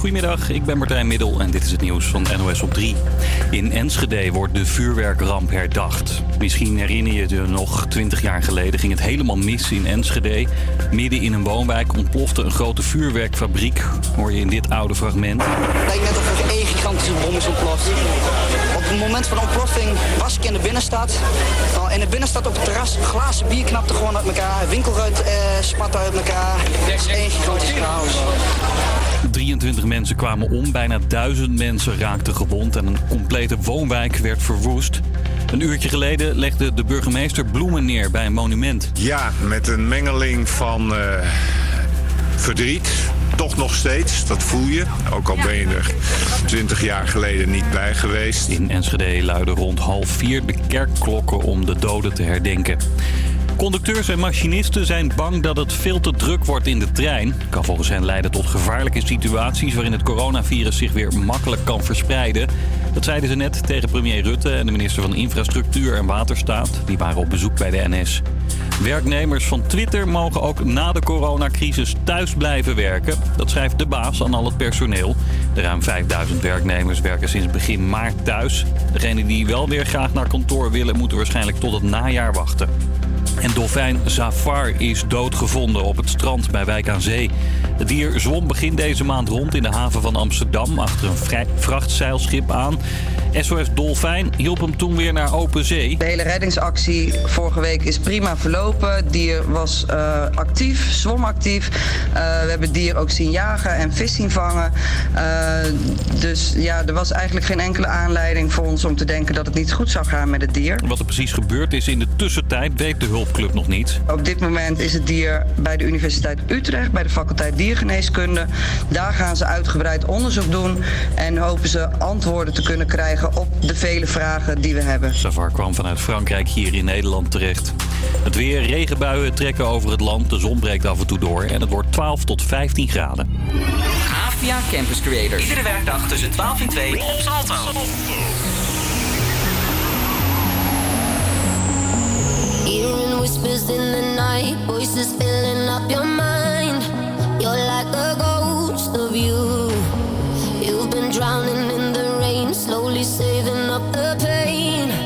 Goedemiddag, ik ben Martijn Middel en dit is het nieuws van NOS op 3. In Enschede wordt de vuurwerkramp herdacht. Misschien herinner je je nog, 20 jaar geleden ging het helemaal mis in Enschede. Midden in een woonwijk ontplofte een grote vuurwerkfabriek, hoor je in dit oude fragment. Het lijkt net of er één gigantische bom is ontploft. Op het moment van de ontploffing was ik in de binnenstad. In de binnenstad op het terras, glazen bier knapte gewoon uit elkaar. Winkelruit eh, spatte uit elkaar. Het is één gigantisch chaos. 23 mensen kwamen om, bijna 1000 mensen raakten gewond en een complete woonwijk werd verwoest. Een uurtje geleden legde de burgemeester bloemen neer bij een monument. Ja, met een mengeling van eh, verdriet. Toch nog steeds, dat voel je. Ook al ben je er 20 jaar geleden niet bij geweest. In Enschede luiden rond half vier de kerkklokken om de doden te herdenken. Conducteurs en machinisten zijn bang dat het veel te druk wordt in de trein. Kan volgens hen leiden tot gevaarlijke situaties waarin het coronavirus zich weer makkelijk kan verspreiden. Dat zeiden ze net tegen premier Rutte en de minister van Infrastructuur en Waterstaat. Die waren op bezoek bij de NS. Werknemers van Twitter mogen ook na de coronacrisis thuis blijven werken. Dat schrijft de baas aan al het personeel. De ruim 5000 werknemers werken sinds begin maart thuis. Degenen die wel weer graag naar kantoor willen, moeten waarschijnlijk tot het najaar wachten. En dolfijn Zafar is doodgevonden op het strand bij Wijk aan Zee. Het dier zwom begin deze maand rond in de haven van Amsterdam achter een vrachtzeilschip aan. SOS Dolfijn hielp hem toen weer naar open zee. De hele reddingsactie vorige week is prima verlopen. Het dier was eh, actief, zwom actief. Eh, we hebben het dier ook zien jagen en vis zien vangen. Eh, dus ja, er was eigenlijk geen enkele aanleiding voor ons om te denken dat het niet goed zou gaan met het dier. Wat er precies gebeurd is in de tussentijd weet de hulpclub nog niet. Op dit moment is het dier bij de Universiteit Utrecht, bij de faculteit Diergeneeskunde. Daar gaan ze uitgebreid onderzoek doen en hopen ze antwoorden te kunnen krijgen op de vele vragen die we hebben. Zafar kwam vanuit Frankrijk hier in Nederland terecht. Het weer, regenbuien trekken over het land. De zon breekt af en toe door en het wordt 12 tot 15 graden. APA Campus Creators. Iedere werkdag tussen 12 en 2 op Salto. In the night, voices filling up your mind. You're like a ghost of you. You've been drowning in the rain, slowly saving up the pain.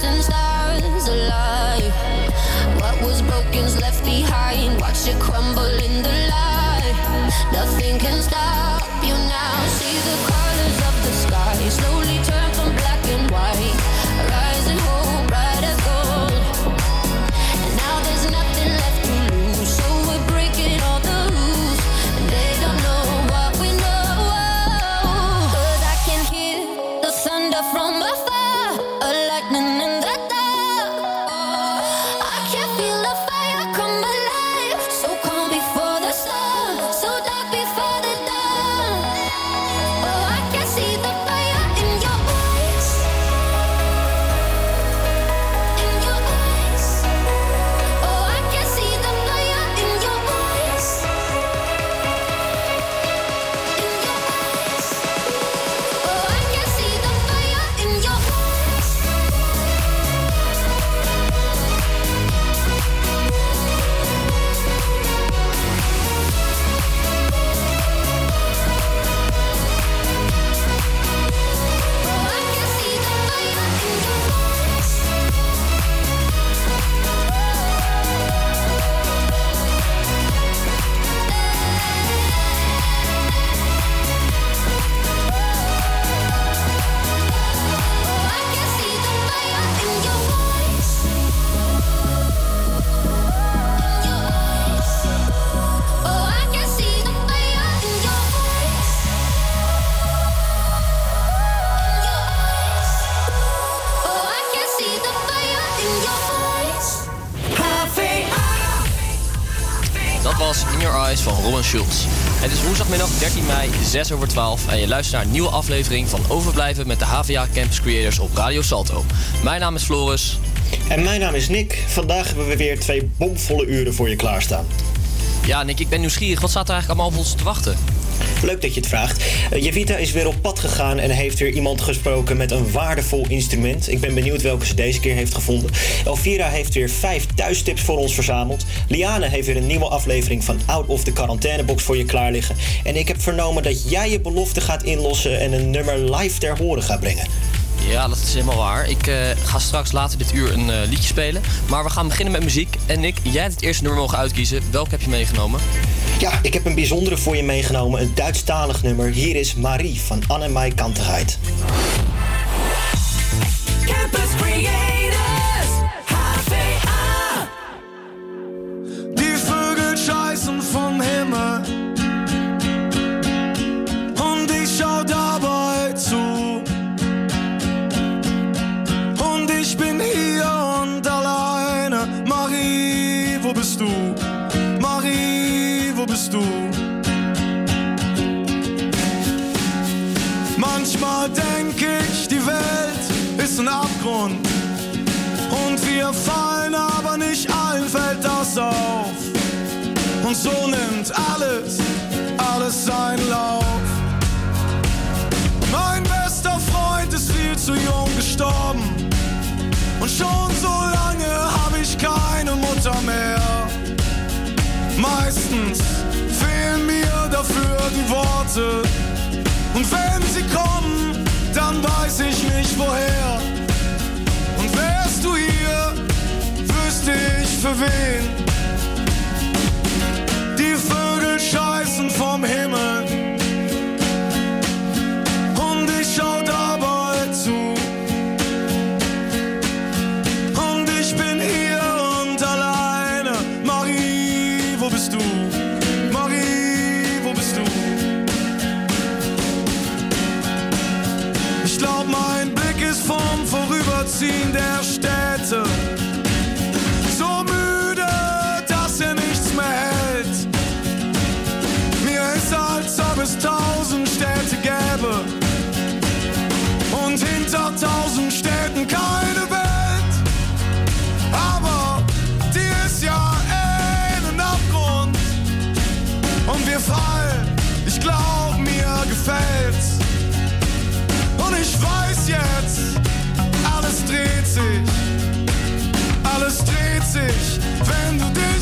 Chasing stars alive. What was broken's left behind. Watch it crumble in the light. Nothing can stop you now. See the 6 over 12 en je luistert naar een nieuwe aflevering van Overblijven met de HVA Campus Creators op Radio Salto. Mijn naam is Floris. En mijn naam is Nick. Vandaag hebben we weer twee bomvolle uren voor je klaarstaan. Ja, Nick, ik ben nieuwsgierig. Wat staat er eigenlijk allemaal op ons te wachten? Leuk dat je het vraagt. Uh, Javita is weer op pad gegaan en heeft weer iemand gesproken met een waardevol instrument. Ik ben benieuwd welke ze deze keer heeft gevonden. Elvira heeft weer vijf thuistips voor ons verzameld. Liane heeft weer een nieuwe aflevering van Out of the Quarantainebox voor je klaar liggen. En ik heb vernomen dat jij je belofte gaat inlossen en een nummer live ter horen gaat brengen. Ja, dat is helemaal waar. Ik uh, ga straks later dit uur een uh, liedje spelen. Maar we gaan beginnen met muziek. En Nick, jij het eerste nummer mogen uitkiezen. Welke heb je meegenomen? Ja, ik heb een bijzondere voor je meegenomen. Een Duitsstalig nummer. Hier is Marie van Annemai Kantigheid. Meistens fehlen mir dafür die Worte. Und wenn sie kommen, dann weiß ich nicht woher. Und wärst du hier, wüsste ich für wen. assim desta Alles dreht sich, wenn du dich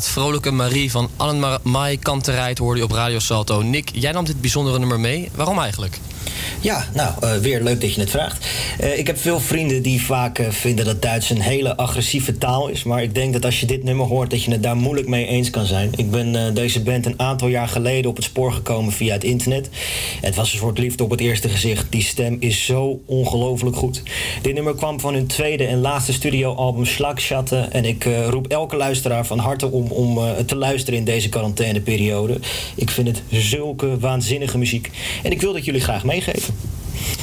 Vrolijke Marie van Annemai Kantereit hoorde je op Radio Salto. Nick, jij nam dit bijzondere nummer mee. Waarom eigenlijk? Ja, nou, eh, weer leuk dat je het vraagt. Eh, ik heb veel vrienden die vaak eh, vinden dat Duits een hele agressieve taal is. Maar ik denk dat als je dit nummer hoort, dat je het daar moeilijk mee eens kan zijn. Ik ben deze band een aantal jaar geleden op het spoor gekomen via het internet. Het was een soort liefde op het eerste gezicht. Die stem is zo ongelooflijk goed. Dit nummer kwam van hun tweede en laatste studioalbum Schlagschatten. En ik roep elke luisteraar van harte om, om te luisteren in deze quarantaineperiode. Ik vind het zulke waanzinnige muziek. En ik wil dat jullie graag meegeven.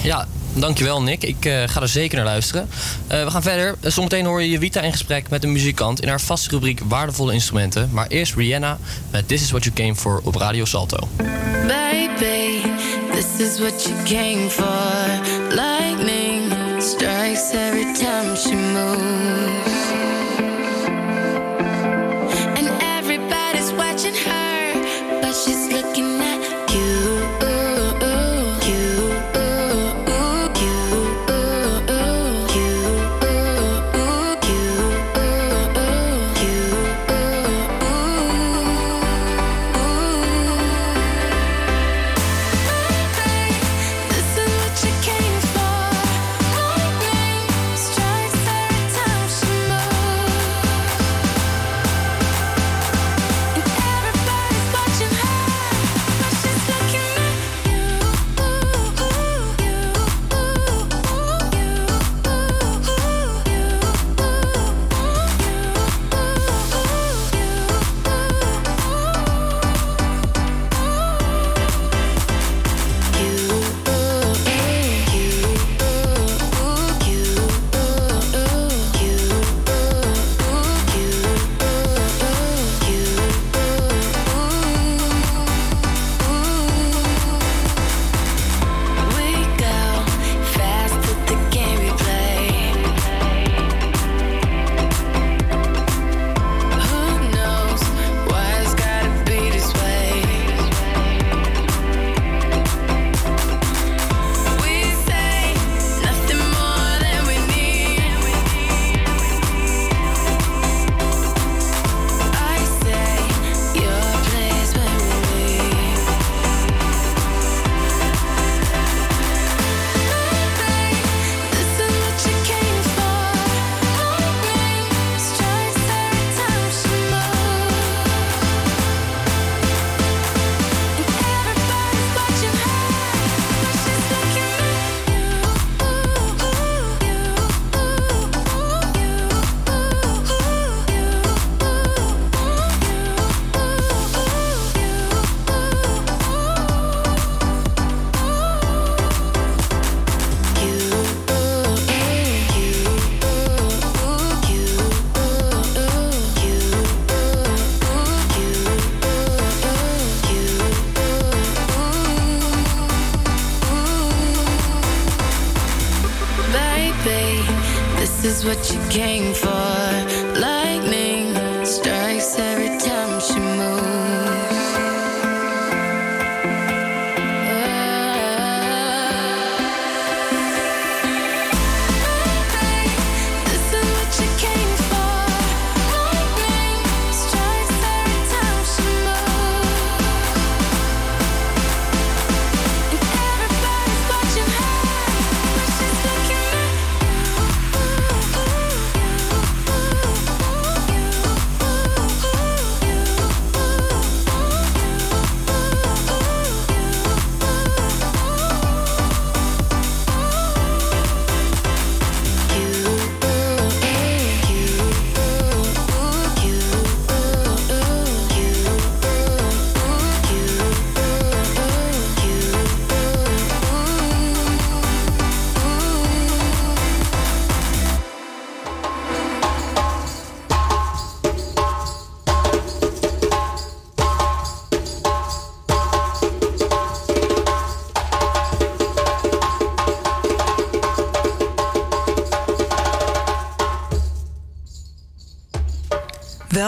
Ja, dankjewel Nick. Ik eh, ga er zeker naar luisteren. Eh, we gaan verder. Eh, Zometeen hoor je Jovita in gesprek met een muzikant... in haar vaste rubriek Waardevolle Instrumenten. Maar eerst Rihanna met This Is What You Came For op Radio Salto. Baby, this is what you came for. Lightning strikes every time she moves.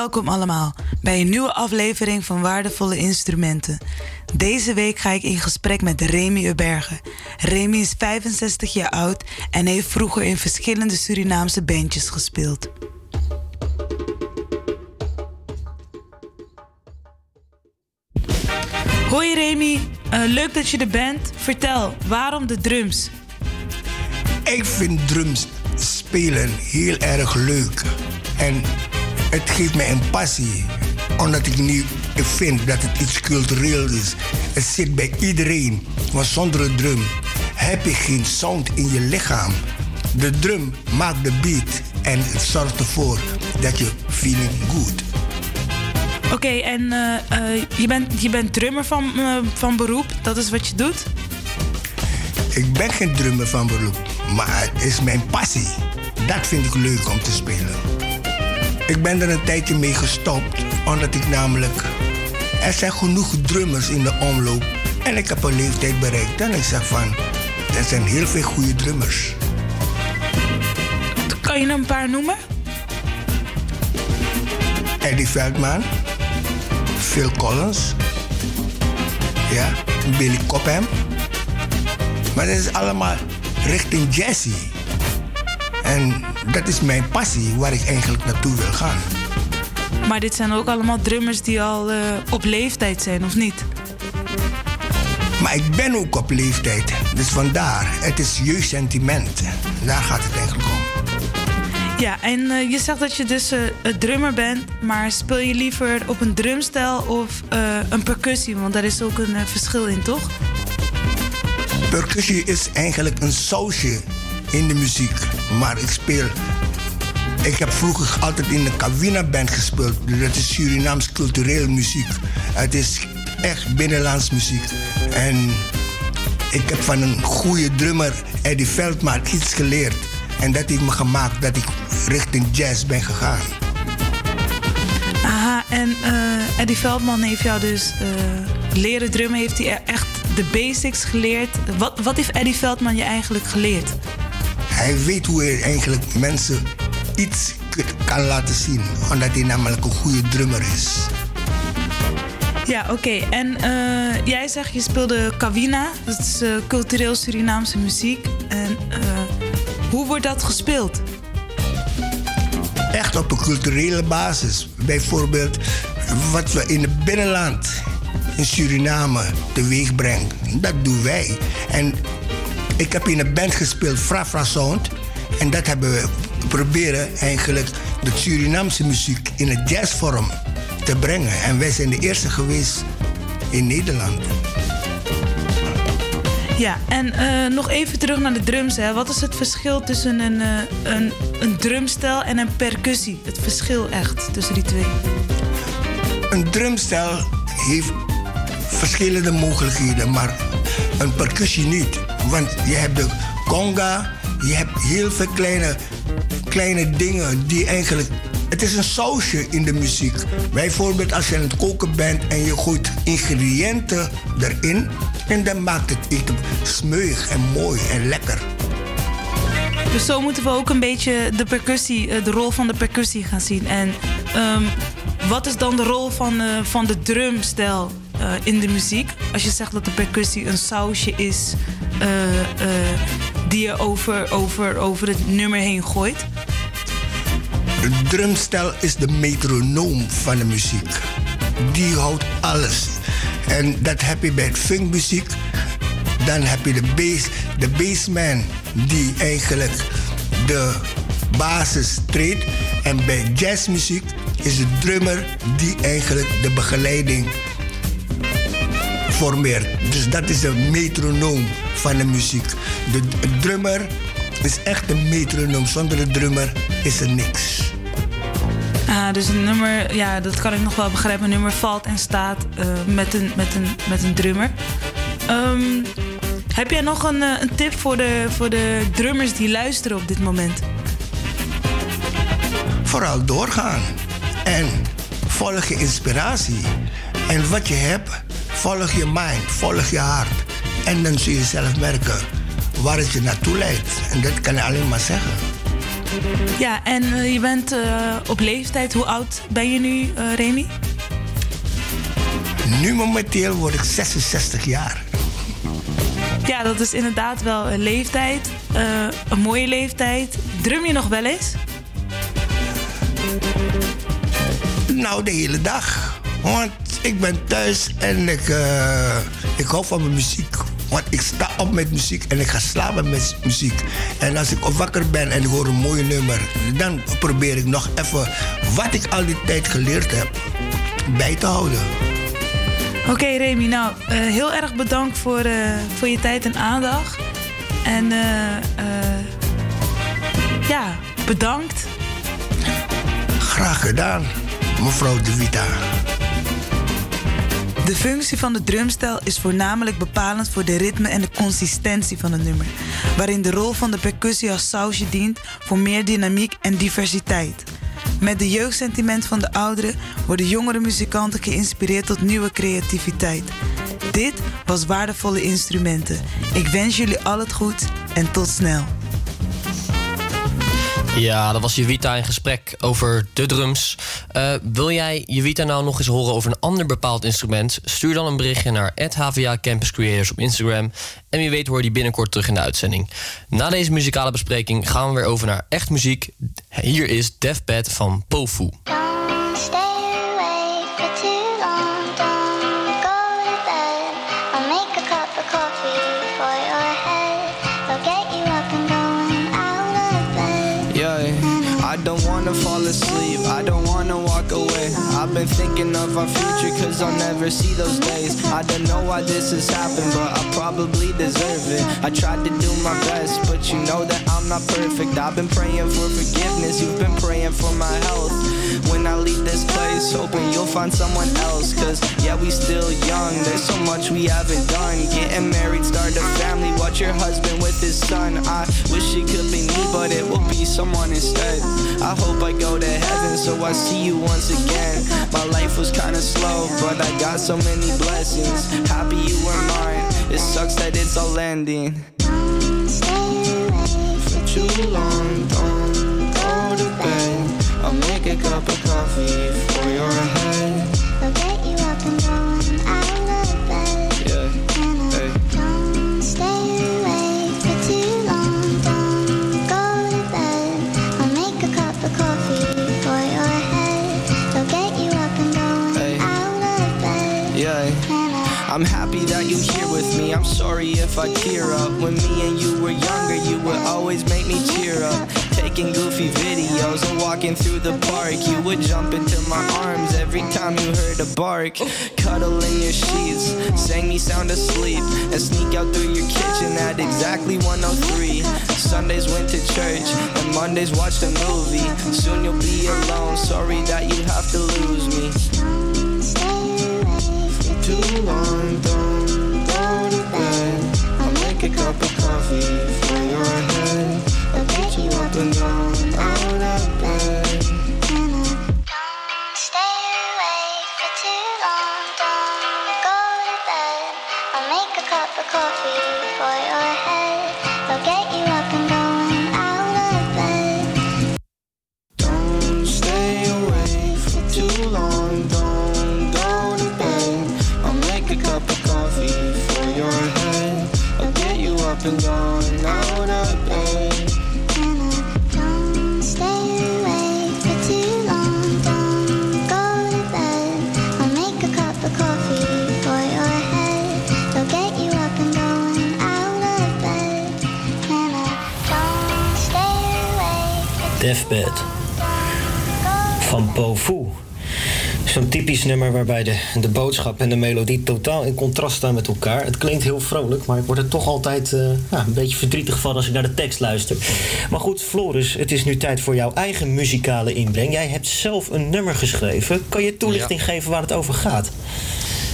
Welkom allemaal bij een nieuwe aflevering van Waardevolle Instrumenten. Deze week ga ik in gesprek met Remy Ubergen. Remy is 65 jaar oud en heeft vroeger in verschillende Surinaamse bandjes gespeeld. Hoi Remy, Eh, leuk dat je er bent. Vertel, waarom de drums? Ik vind drums spelen heel erg leuk. En het geeft mij een passie. Omdat ik nu vind dat het iets cultureels is. Het zit bij iedereen. Want zonder een drum heb je geen sound in je lichaam. De drum maakt de beat en het zorgt ervoor dat je feeling good. Oké, en eh, eh, je, bent, je bent drummer van, eh, van beroep. Dat is wat je doet? Ik ben geen drummer van beroep, maar het is mijn passie. Dat vind ik leuk om te spelen. Ik ben er een tijdje mee gestopt, omdat ik namelijk... Er zijn genoeg drummers in de omloop en ik heb een leeftijd bereikt. En ik zeg van, er zijn heel veel goede drummers. Kan je een paar noemen? Eddie Veldman, Phil Collins, ja, Billy Cobham. Maar dat is allemaal richting jazzy. En dat is mijn passie waar ik eigenlijk naartoe wil gaan. Maar dit zijn ook allemaal drummers die al eh, op leeftijd zijn, of niet? Maar ik ben ook op leeftijd. Dus vandaar, het is jeugdsentiment. Daar gaat het eigenlijk om. Ja, en eh, je zegt dat je dus eh, een drummer bent, maar speel je liever op een drumstel of een percussie? Want daar is ook een verschil in, toch? Percussie is eigenlijk een sausje in de muziek. Maar ik speel. Ik heb vroeger altijd in de Kawina Band gespeeld. Dat is Surinaams cultureel muziek. Het is echt binnenlands muziek. En ik heb van een goede drummer, Eddie Veldman, iets geleerd. En dat heeft me gemaakt dat ik richting jazz ben gegaan. Aha, en eh, Eddie Veldman heeft jou dus eh, leren drummen. Heeft hij e- echt de basics geleerd? Wat, wat heeft Eddie Veldman je eigenlijk geleerd? Hij weet hoe hij eigenlijk mensen iets kan laten zien. Omdat hij namelijk een goede drummer is. Ja, oké. En eh, jij zegt je speelde Kawina. Dat is eh, cultureel Surinaamse muziek. En eh, hoe wordt dat gespeeld? Echt op een culturele basis. Bijvoorbeeld wat we in het binnenland in Suriname teweeg brengen. Dat doen wij. En ik heb in een band gespeeld, Frafra Sound. En dat hebben we proberen eigenlijk de Surinaamse muziek in het jazzvorm te brengen. En wij zijn de eerste geweest in Nederland. Ja, en eh, nog even terug naar de drums. Hè. Wat is het verschil tussen een, eh, een, een drumstel en een percussie? Het verschil echt tussen die twee. Een drumstel heeft verschillende mogelijkheden, maar een percussie niet. Want je hebt de conga, je hebt heel veel kleine, kleine dingen die eigenlijk. Het is een sausje in de muziek. Bijvoorbeeld als je aan het koken bent en je gooit ingrediënten erin. En dan maakt het eten smeuig en mooi en lekker. Dus zo moeten we ook een beetje de percussie, eh, de rol van de percussie gaan zien. En ehm, wat is dan de rol van, eh, van de drumstel eh, in de muziek? Als je zegt dat de percussie een sausje is die je over, over, over het nummer heen gooit. De drumstel is de metronoom van de muziek. Die houdt alles. En dat heb je bij funkmuziek. Dan heb je de bass, de bassman die eigenlijk de basis treedt. En bij jazzmuziek is de drummer die eigenlijk de begeleiding Dus dat is de metronoom van de muziek. De, de drummer is echt een metronoom. Zonder de drummer is er niks. Ah, dus een nummer, ja, dat kan ik nog wel begrijpen. Een nummer valt en staat eh, met, een, met, een, met een drummer. Ehm, heb jij nog een, eh, een tip voor de, voor de drummers die luisteren op dit moment? Vooral doorgaan. En volg je inspiratie. En wat je hebt, volg je mind, volg je hart. En dan zul je zelf merken waar het je naartoe leidt. En dat kan ik alleen maar zeggen. Ja, en eh, je bent eh, op leeftijd. Hoe oud ben je nu, eh, Remy? Nu momenteel word ik 66 jaar. Ja, dat is inderdaad wel een leeftijd. een mooie leeftijd. Drum je nog wel eens? Nou, de hele dag. Want ik ben thuis en ik, eh, ik hou van mijn muziek. Want ik sta op met muziek en ik ga slapen met muziek. En als ik wakker ben en ik hoor een mooi nummer, dan probeer ik nog even wat ik al die tijd geleerd heb bij te houden. Oké, Remy. Nou, eh, heel erg bedankt voor, eh, voor je tijd en aandacht. En ja, bedankt. Graag gedaan, mevrouw De Vita. De functie van de drumstel is voornamelijk bepalend voor de ritme en de consistentie van het nummer, waarin de rol van de percussie als sausje dient voor meer dynamiek en diversiteit. Met de jeugdsentiment van de ouderen worden jongere muzikanten geïnspireerd tot nieuwe creativiteit. Dit was waardevolle instrumenten. Ik wens jullie al het goed en tot snel. Ja, dat was Jevita in gesprek over de drums. Eh, wil jij Jevita nou nog eens horen over een ander bepaald instrument? Stuur dan een berichtje naar HVA Campus Creators op Instagram. En wie weet hoor je die binnenkort terug in de uitzending. Na deze muzikale bespreking gaan we weer over naar echt muziek. Hier is Deathbed van Pofu. Of our future, cause I'll never see those days. I don't know why this has happened, but I probably deserve it. I tried to do my best, but you know that I'm not perfect. I've been praying for forgiveness, you've been praying for my health. When I leave this place, hoping you'll find someone else. Cause yeah, we still young, there's so much we haven't done. Getting married, start a family, watch your husband with his son. I wish it could be me, but it will be someone instead. I hope I go to heaven, so I see you once again. My life was kinda slow, but I got so many blessings. Happy you were mine, it sucks that it's all ending. Stay away For too long, cup of coffee for your head. I'll get you up and going out of bed. Yeah, hey. Don't stay awake for too long. Don't go to bed. I'll make a cup of coffee for your head. I'll get you up and going Hey. out of bed. Yeah. I'm happy that you're here with me. I'm sorry if I tear up. When me and you were younger, you would always make me cheer up. Taking goofy videos and walking through the park. You would jump into my arms every time you heard a bark. Cuddle in your sheets, sang me sound asleep, and sneak out through your kitchen at exactly 103. Sundays went to church, and Mondays watched a movie. Soon you'll be alone. Sorry that you have to lose me. Too long, don't go to bed. I'll make a cup of coffee for your up and down out of bed. Stay awake for too long. Don't go to bed. I'll make a cup of coffee for your head. I'll get you up and going out of bed. Don't stay for too long. Don't go to bed. I'll make a cup of coffee for your head. I'll get you up and down out Deathbed van Pofu. Zo'n typisch nummer waarbij de, de boodschap en de melodie totaal in contrast staan met elkaar. Het klinkt heel vrolijk, maar ik word er toch altijd eh, ja, een beetje verdrietig van als ik naar de tekst luister. Maar goed, Floris, het is nu tijd voor jouw eigen muzikale inbreng. Jij hebt zelf een nummer geschreven. Kan je toelichting geven waar het over gaat?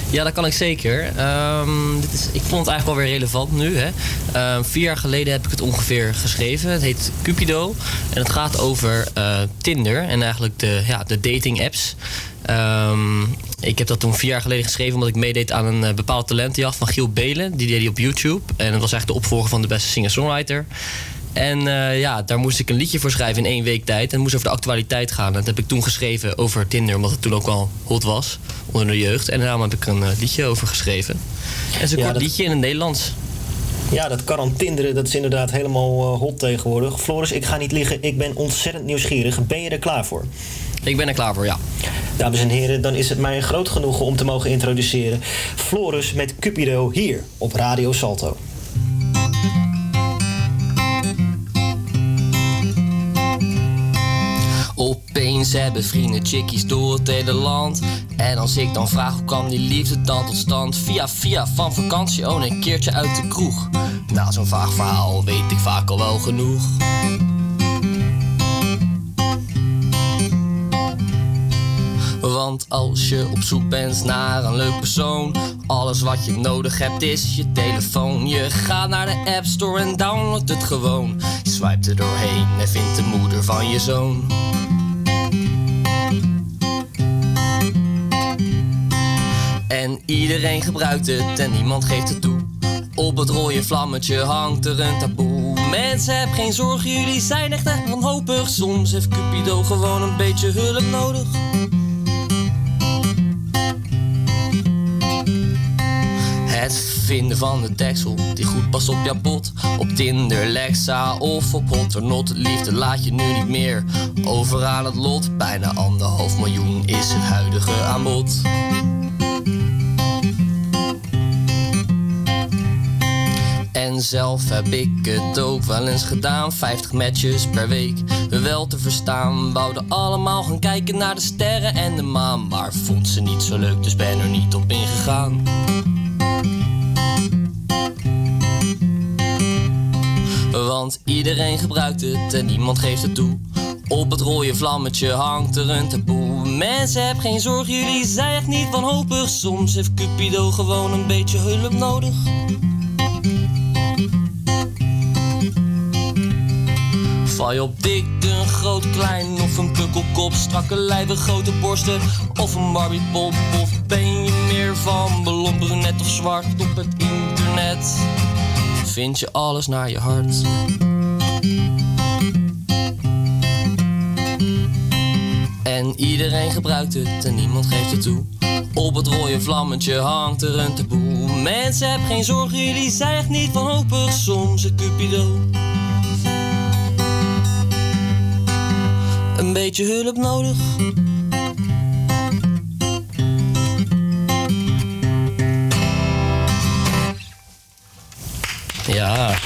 Ja, dat kan ik zeker. Ehm, dit is, ik vond het eigenlijk wel weer relevant nu. Hè. Ehm, vier jaar geleden heb ik het ongeveer geschreven. Het heet Cupido. En het gaat over eh, Tinder en eigenlijk de, ja, de dating apps. Ehm, ik heb dat toen vier jaar geleden geschreven omdat ik meedeed aan een uh, bepaalde talentenjacht van Giel Belen. Die deed hij op YouTube. En dat was eigenlijk de opvolger van de beste singer-songwriter. En eh, ja, daar moest ik een liedje voor schrijven in één week tijd. En het moest over de actualiteit gaan. Dat heb ik toen geschreven over Tinder, omdat het toen ook al hot was onder de jeugd. En daarom heb ik een eh, liedje over geschreven. En is een Ja, kort dat- liedje in het Nederlands. Ja, dat kan aan tinderen, dat is inderdaad helemaal eh, hot tegenwoordig. Floris, ik ga niet liggen, ik ben ontzettend nieuwsgierig. Ben je er klaar voor? Ik ben er klaar voor, ja. Dames en heren, dan is het mij een groot genoegen om te mogen introduceren. Floris met Cupido hier op Radio Salto. Opeens hebben vrienden chickies door het hele land. En als ik dan vraag hoe kwam die liefde dan tot stand? Via via van vakantie, oh een keertje uit de kroeg. Na zo'n vaag verhaal weet ik vaak al wel genoeg. Want als je op zoek bent naar een leuk persoon, alles wat je nodig hebt is je telefoon. Je gaat naar de App Store en downloadt het gewoon. Je er doorheen en vindt de moeder van je zoon. En iedereen gebruikt het en niemand geeft het toe. Op het rode vlammetje hangt er een taboe. Mensen, heb geen zorgen, jullie zijn echt echt wanhopig. Soms heeft Cupido gewoon een beetje hulp nodig. Het vinden van de deksel die goed past op jouw pot. Op Tinder, Lexa of op Hotternot. Liefde laat je nu niet meer over aan het lot. Bijna anderhalf miljoen is het huidige aanbod. Zelf heb ik het ook wel eens gedaan. 50 matches per week, wel te verstaan. Wouden allemaal gaan kijken naar de sterren en de maan. Maar vond ze niet zo leuk, dus ben er niet op ingegaan. Want iedereen gebruikt het en niemand geeft het toe. Op het rode vlammetje hangt er een taboe. Mensen, heb geen zorg, jullie zijn echt niet wanhopig. Soms heeft Cupido gewoon een beetje hulp nodig. Val je op dik, dun, groot, klein of een pukkelkop, strakke lijven, grote borsten of een Barbiepop? Of ben je meer van blond, brunet of zwart op het internet? Vind je alles naar je hart? En iedereen gebruikt het en niemand geeft het toe. Op het rode vlammetje hangt er een taboe. Mensen, heb geen zorgen, jullie zijn echt niet wanhopig. Soms een Cupido. Een beetje hulp nodig. Ja.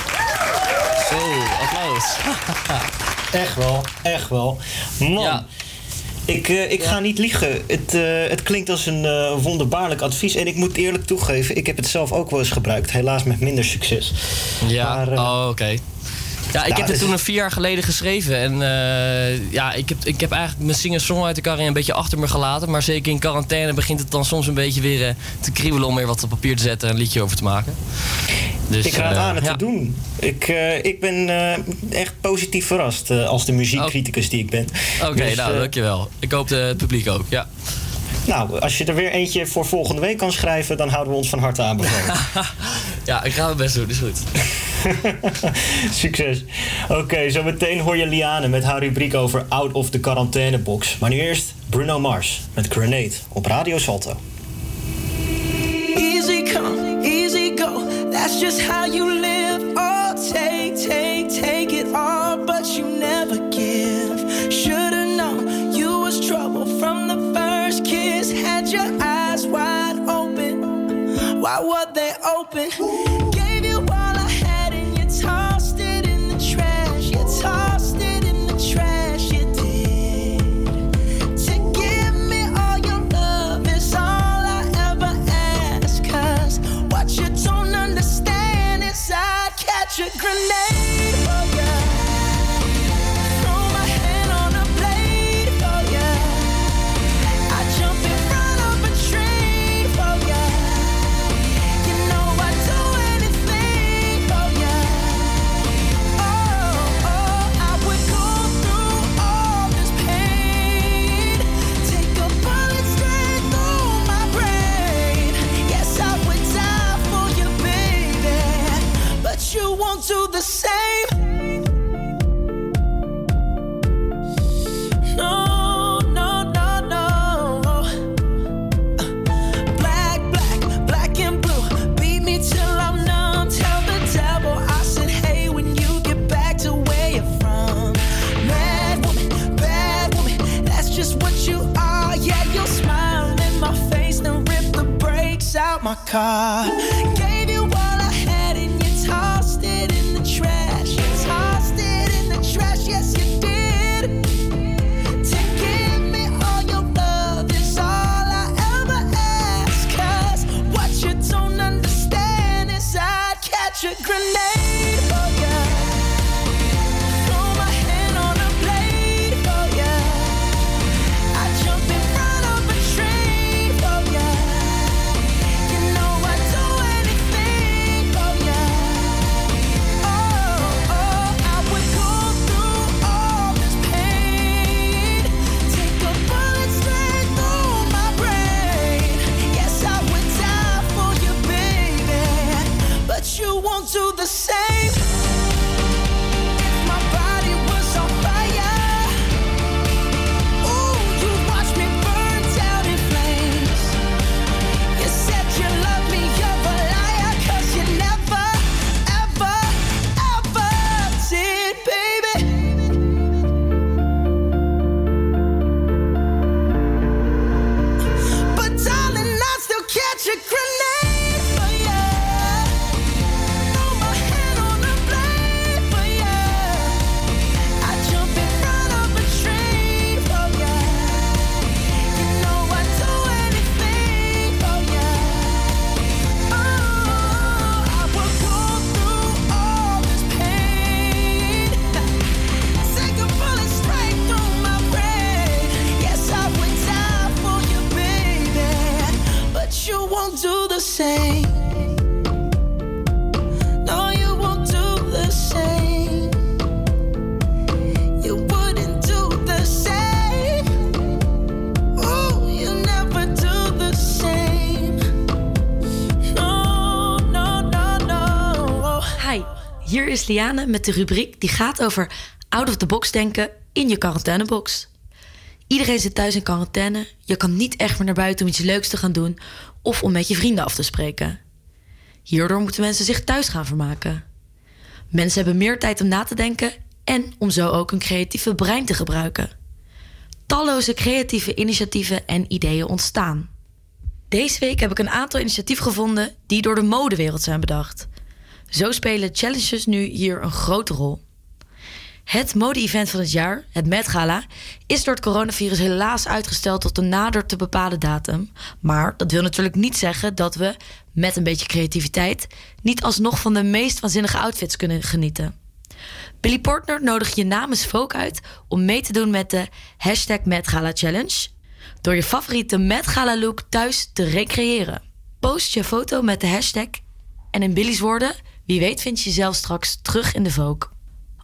Zo, applaus. Echt wel, echt wel. Man, ik, eh, ik ga niet liegen. Het, eh, het klinkt als een eh, wonderbaarlijk advies. En ik moet eerlijk toegeven, ik heb het zelf ook wel eens gebruikt. Helaas met minder succes. Ja, Maar, oh, oké. Ja, ik Nou, heb het toen een vier jaar geleden geschreven. En eh, ja, ik heb, ik heb eigenlijk mijn singer-songwriter carrière een beetje achter me gelaten. Maar zeker in quarantaine begint het dan soms een beetje weer eh, te kriebelen om weer wat op papier te zetten en een liedje over te maken. Dus, ik raad eh, aan het ja. te doen. Ik, ik ben echt positief verrast als de muziekcriticus die ik ben. Oké, Dus, nou, dankjewel. Ik hoop de, het publiek ook, ja. Nou, als je er weer eentje voor volgende week kan schrijven, dan houden we ons van harte aanbevolen. Ja, ik ga mijn best doen, is goed. Succes. Oké, zometeen hoor je Liane met haar rubriek over Out of the Quarantainebox. Maar nu eerst Bruno Mars met Grenade op Radio Salto. Easy come, easy go. That's just how you live. Oh, take, take, take it all, but you never give. Should've first kiss. Had your eyes wide open. Why were they open? Gave you all I had and you tossed it in the trash. You tossed it in the trash. You did. To give me all your love is all I ever ask. Cause what you don't understand is I'd catch a grenade car. Get is Liane met de rubriek die gaat over out of the box denken in je quarantainebox. Iedereen zit thuis in quarantaine. Je kan niet echt meer naar buiten om iets leuks te gaan doen of om met je vrienden af te spreken. Hierdoor moeten mensen zich thuis gaan vermaken. Mensen hebben meer tijd om na te denken en om zo ook hun creatieve brein te gebruiken. Talloze creatieve initiatieven en ideeën ontstaan. Deze week heb ik een aantal initiatieven gevonden die door de modewereld zijn bedacht. Zo spelen challenges nu hier een grote rol. Het mode-event van het jaar, het Met Gala, is door het coronavirus helaas uitgesteld tot een nader te bepalen datum. Maar dat wil natuurlijk niet zeggen dat we, met een beetje creativiteit, niet alsnog van de meest waanzinnige outfits kunnen genieten. Billy Portner nodigt je namens Vogue uit om mee te doen met de hashtag Met Gala Challenge. Door je favoriete Met Gala look thuis te recreëren. Post je foto met de hashtag en in Billy's woorden, wie weet vind je jezelf straks terug in de Vogue.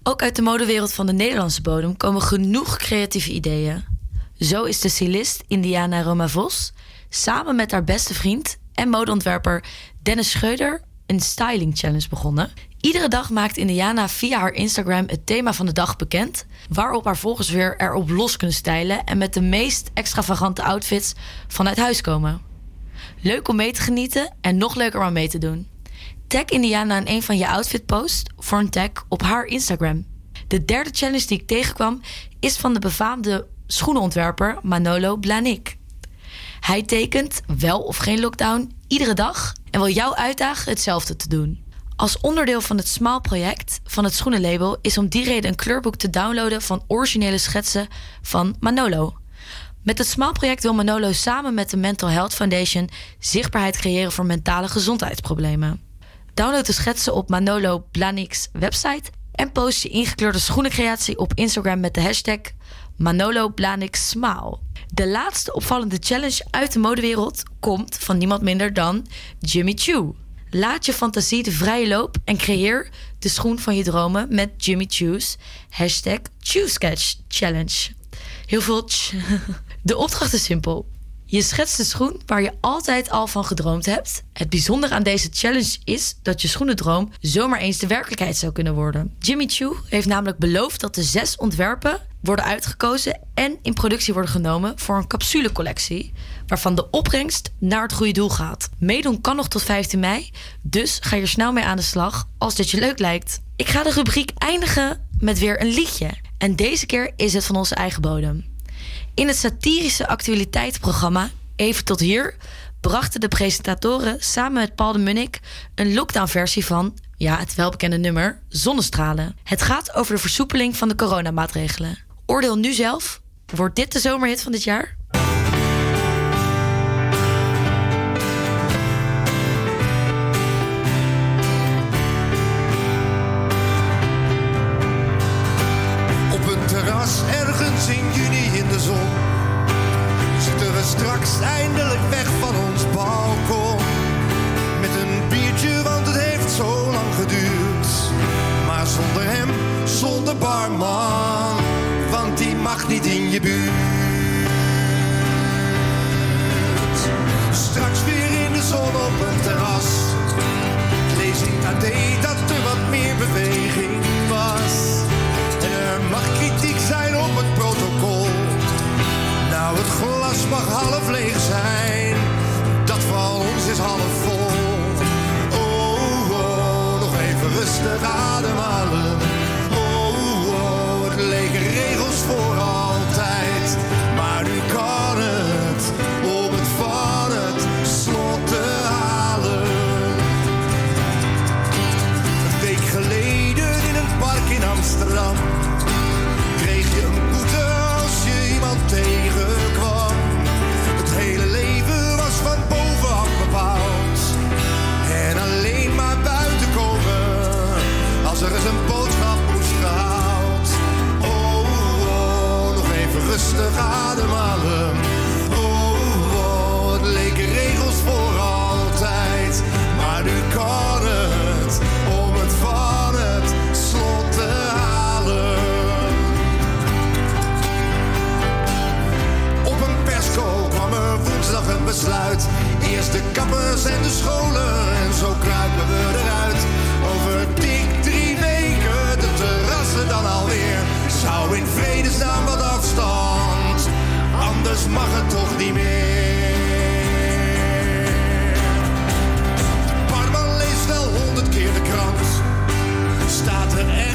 Ook uit de modewereld van de Nederlandse bodem komen genoeg creatieve ideeën. Zo is de stylist Indiana Roma Vos samen met haar beste vriend en modeontwerper Dennis Scheuder een styling challenge begonnen. Iedere dag maakt Indiana via haar Instagram het thema van de dag bekend, waarop haar volgers weer erop los kunnen stylen en met de meest extravagante outfits vanuit huis komen. Leuk om mee te genieten en nog leuker om mee te doen. Tag Indiana in een van je outfit posts voor een tag op haar Instagram. De derde challenge die ik tegenkwam is van de befaamde schoenenontwerper Manolo Blanik. Hij tekent, wel of geen lockdown, iedere dag en wil jou uitdagen hetzelfde te doen. Als onderdeel van het Small-project van het schoenenlabel is om die reden een kleurboek te downloaden van originele schetsen van Manolo. Met het Small-project wil Manolo samen met de Mental Health Foundation zichtbaarheid creëren voor mentale gezondheidsproblemen. Download de schetsen op Manolo Blanik's website en post je ingekleurde schoenencreatie op Instagram met de hashtag Manolo Smile. De laatste opvallende challenge uit de modewereld komt van niemand minder dan Jimmy Choo. Laat je fantasie de vrije loop en creëer de schoen van je dromen met Jimmy Choo's hashtag Choo Sketch Challenge. Heel veel ch- De opdracht is simpel. Je schetst de schoen waar je altijd al van gedroomd hebt. Het bijzondere aan deze challenge is dat je schoenendroom zomaar eens de werkelijkheid zou kunnen worden. Jimmy Choo heeft namelijk beloofd dat de zes ontwerpen worden uitgekozen en in productie worden genomen voor een capsulecollectie, waarvan de opbrengst naar het goede doel gaat. Meedoen kan nog tot 15 mei, dus ga er snel mee aan de slag als dit je leuk lijkt. Ik ga de rubriek eindigen met weer een liedje. En deze keer is het van onze eigen bodem. In het satirische actualiteitsprogramma Even tot hier brachten de presentatoren samen met Paul de Munnik een lockdown-versie van, ja, het welbekende nummer, Zonnestralen. Het gaat over de versoepeling van de coronamaatregelen. Oordeel nu zelf. Wordt dit de zomerhit van dit jaar? Barman, want die mag niet in je buurt. Straks weer in de zon op een terras. Ik Lees het AD dat er wat meer beweging was. En er mag kritiek zijn op het protocol. Nou, het glas mag half leeg zijn. Dat van ons is half vol. Oh, oh, nog even rustig ademhalen. rustig ademhalen. Oh, oh, leken regels voor altijd. Maar nu kan het om het van het slot te halen. Op een persco kwam er woensdag een besluit. Eerst de kappers en de scholen en zo kruipen we eruit. anders mag het toch niet meer. Parma leest wel honderd keer de krant, staat er echt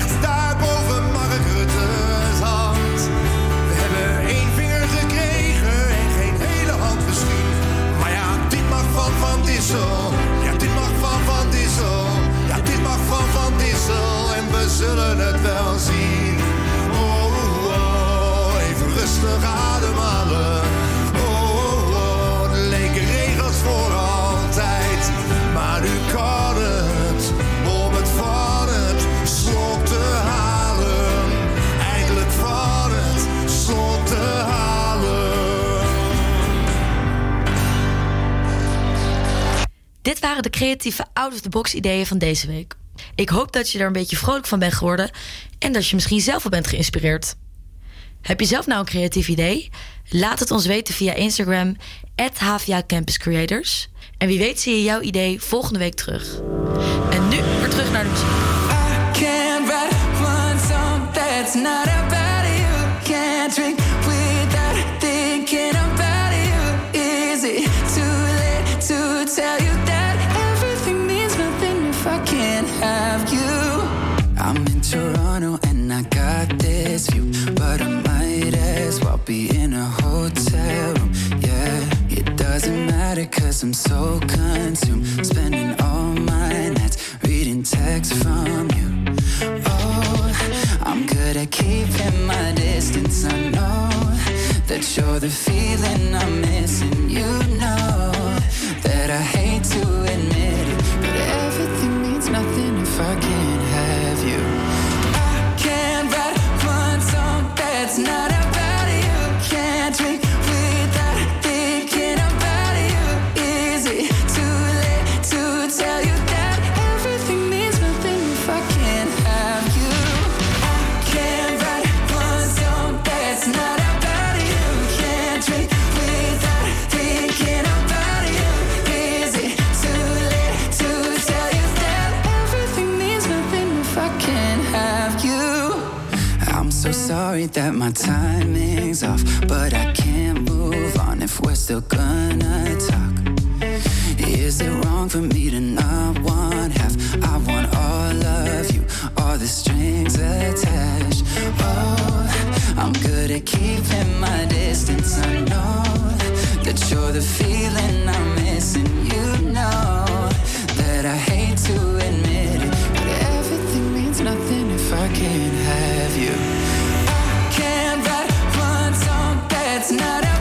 creatieve out-of-the-box ideeën van deze week. Ik hoop dat je er een beetje vrolijk van bent geworden en dat je misschien zelf wel bent geïnspireerd. Heb je zelf nou een creatief idee? Laat het ons weten via Instagram, HVA Campus Creators. En wie weet zie je jouw idee volgende week terug. En nu weer terug naar de muziek. Be in a hotel room. Yeah, it doesn't matter cause I'm so consumed, spending all my nights reading texts from you. Oh, I'm good at keeping my distance. I know that you're the feeling I'm missing. You know that I hate that my timing's off, but I can't move on if we're still gonna talk. Is it wrong for me to not want half? I want all of you, all the strings attached. Oh, I'm good at keeping my distance. I know that you're the feeling I'm missing. You know that I hate to admit it, but everything means nothing if I can't not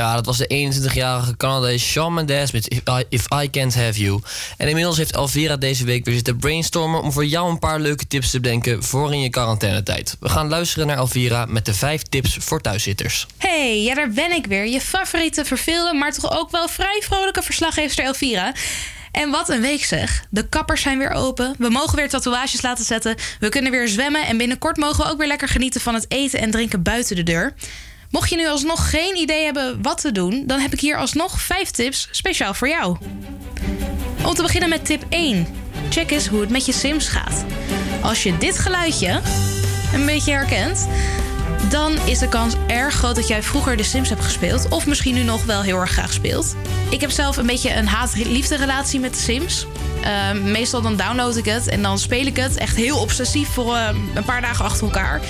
Ja, dat was de 21-jarige Canadees Shawn Mendes met If I, Can't Have You. En inmiddels heeft Elvira deze week weer zitten brainstormen... om voor jou een paar leuke tips te bedenken voor in je quarantainetijd. We gaan luisteren naar Elvira met de vijf tips voor thuiszitters. Hey, ja, daar ben ik weer. Je favoriete verveelde, maar toch ook wel vrij vrolijke verslaggever Elvira. En wat een week zeg. De kappers zijn weer open. We mogen weer tatoeages laten zetten. We kunnen weer zwemmen. En binnenkort mogen we ook weer lekker genieten van het eten en drinken buiten de deur. Mocht je nu alsnog geen idee hebben wat te doen, dan heb ik hier alsnog vijf tips speciaal voor jou. Om te beginnen met tip 1. Check eens hoe het met je Sims gaat. Als je dit geluidje een beetje herkent, dan is de kans erg groot dat jij vroeger de Sims hebt gespeeld. Of misschien nu nog wel heel erg graag speelt. Ik heb zelf een beetje een haat-liefde relatie met de Sims. Uh, meestal dan download ik het en dan speel ik het echt heel obsessief voor uh, een paar dagen achter elkaar.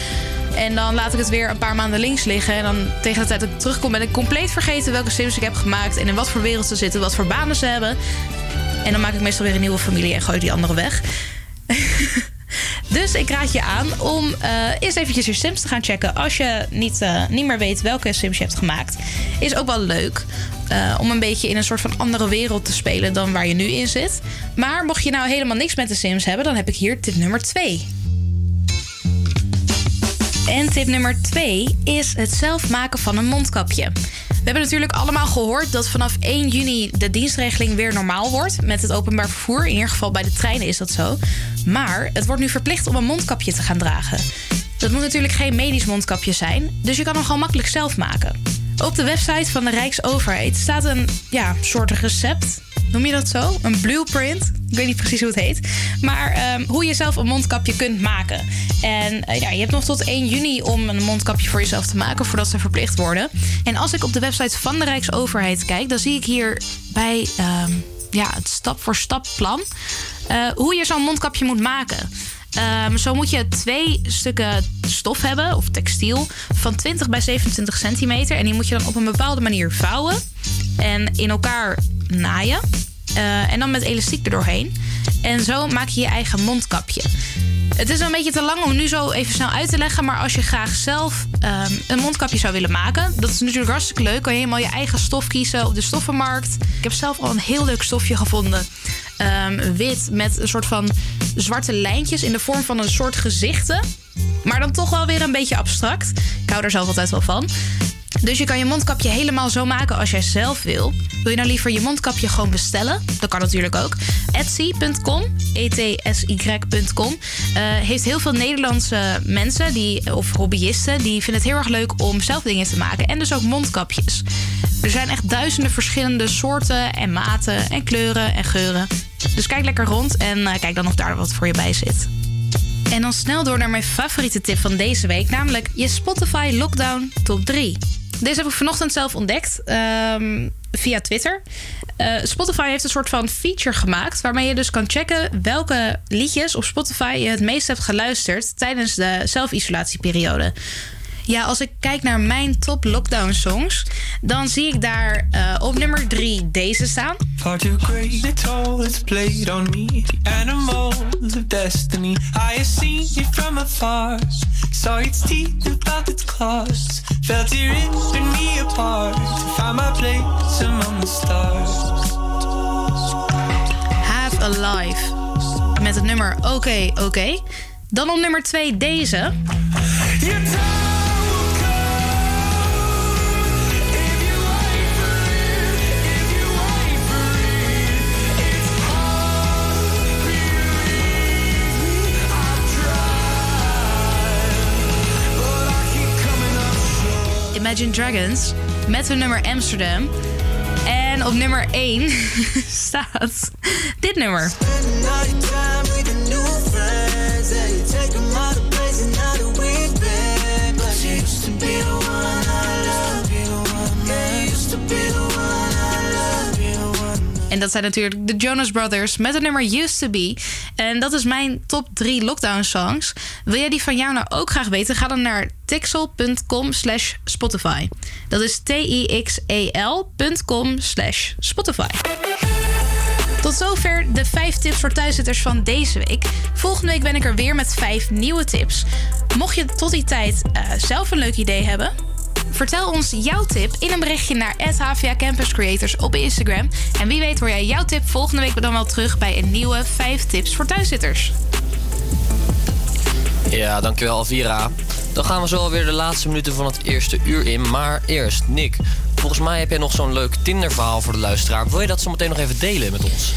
En dan laat ik het weer een paar maanden links liggen. En dan tegen de tijd dat ik terugkom ben ik compleet vergeten welke Sims ik heb gemaakt. En in wat voor wereld ze zitten, wat voor banen ze hebben. En dan maak ik meestal weer een nieuwe familie en gooi die andere weg. Dus ik raad je aan om eh, eerst eventjes je Sims te gaan checken. Als je niet, eh, niet meer weet welke Sims je hebt gemaakt. Is ook wel leuk. eh, om een beetje in een soort van andere wereld te spelen dan waar je nu in zit. Maar mocht je nou helemaal niks met de Sims hebben, dan heb ik hier tip nummer 2. En tip nummer 2 is het zelf maken van een mondkapje. We hebben natuurlijk allemaal gehoord dat vanaf 1 juni de dienstregeling weer normaal wordt met het openbaar vervoer. In ieder geval bij de treinen is dat zo. Maar het wordt nu verplicht om een mondkapje te gaan dragen. Dat moet natuurlijk geen medisch mondkapje zijn, dus je kan hem gewoon makkelijk zelf maken. Op de website van de Rijksoverheid staat een ja, soort recept. Noem je dat zo? Een blueprint. Ik weet niet precies hoe het heet. Maar ehm, hoe je zelf een mondkapje kunt maken. En eh, ja, je hebt nog tot 1 juni om een mondkapje voor jezelf te maken voordat ze verplicht worden. En als ik op de website van de Rijksoverheid kijk, dan zie ik hier bij ehm, ja, het stap-voor-stap plan eh, hoe je zo'n mondkapje moet maken. Ehm, zo moet je twee stukken stof hebben, of textiel, van 20 bij 27 centimeter. En die moet je dan op een bepaalde manier vouwen en in elkaar naaien. Eh, en dan met elastiek erdoorheen. En zo maak je je eigen mondkapje. Het is een beetje te lang om nu zo even snel uit te leggen. Maar als je graag zelf ehm, een mondkapje zou willen maken, dat is natuurlijk hartstikke leuk. Kan je helemaal je eigen stof kiezen op de stoffenmarkt. Ik heb zelf al een heel leuk stofje gevonden. Ehm, wit met een soort van zwarte lijntjes in de vorm van een soort gezichten. Maar dan toch wel weer een beetje abstract. Ik hou er zelf altijd wel van. Dus je kan je mondkapje helemaal zo maken als jij zelf wil. Wil je nou liever je mondkapje gewoon bestellen? Dat kan natuurlijk ook. Etsy.com, E-T-S-Y.com, eh, heeft heel veel Nederlandse mensen die, of hobbyisten... die vinden het heel erg leuk om zelf dingen te maken. En dus ook mondkapjes. Er zijn echt duizenden verschillende soorten en maten en kleuren en geuren. Dus kijk lekker rond en eh, kijk dan of daar wat voor je bij zit. En dan snel door naar mijn favoriete tip van deze week, namelijk je Spotify Lockdown Top 3. Deze heb ik vanochtend zelf ontdekt ehm, via Twitter. Eh, Spotify heeft een soort van feature gemaakt waarmee je dus kan checken welke liedjes op Spotify je het meest hebt geluisterd tijdens de zelfisolatieperiode. Ja, als ik kijk naar mijn top lockdown songs, dan zie ik daar eh, op nummer 3 deze staan. Too great a toll it's played on me. The animals of destiny. I have seen it from afar. Saw its teeth and felt its claws. Felt it ripping me apart. Found my place among the stars. Have a Life. Met het nummer Oké, oké. Dan op nummer 2 deze. Imagine Dragons met hun nummer Amsterdam. En op nummer 1 staat dit nummer. Dat zijn natuurlijk de Jonas Brothers met het nummer Used to Be. En dat is mijn top 3 lockdown songs. Wil jij die van jou nou ook graag weten? Ga dan naar tixel.com slash Spotify. Dat is t-i-x-e-l.com slash Spotify. Tot zover de 5 tips voor thuiszitters van deze week. Volgende week ben ik er weer met 5 nieuwe tips. Mocht je tot die tijd eh, zelf een leuk idee hebben, vertel ons jouw tip in een berichtje naar HVA Campus Creators op Instagram. En wie weet hoor jij jouw tip volgende week dan wel terug bij een nieuwe 5 tips voor thuiszitters. Ja, dankjewel Alvira. Dan gaan we zo alweer de laatste minuten van het eerste uur in. Maar eerst, Nick, volgens mij heb jij nog zo'n leuk Tinder-verhaal voor de luisteraar. Wil je dat zo meteen nog even delen met ons?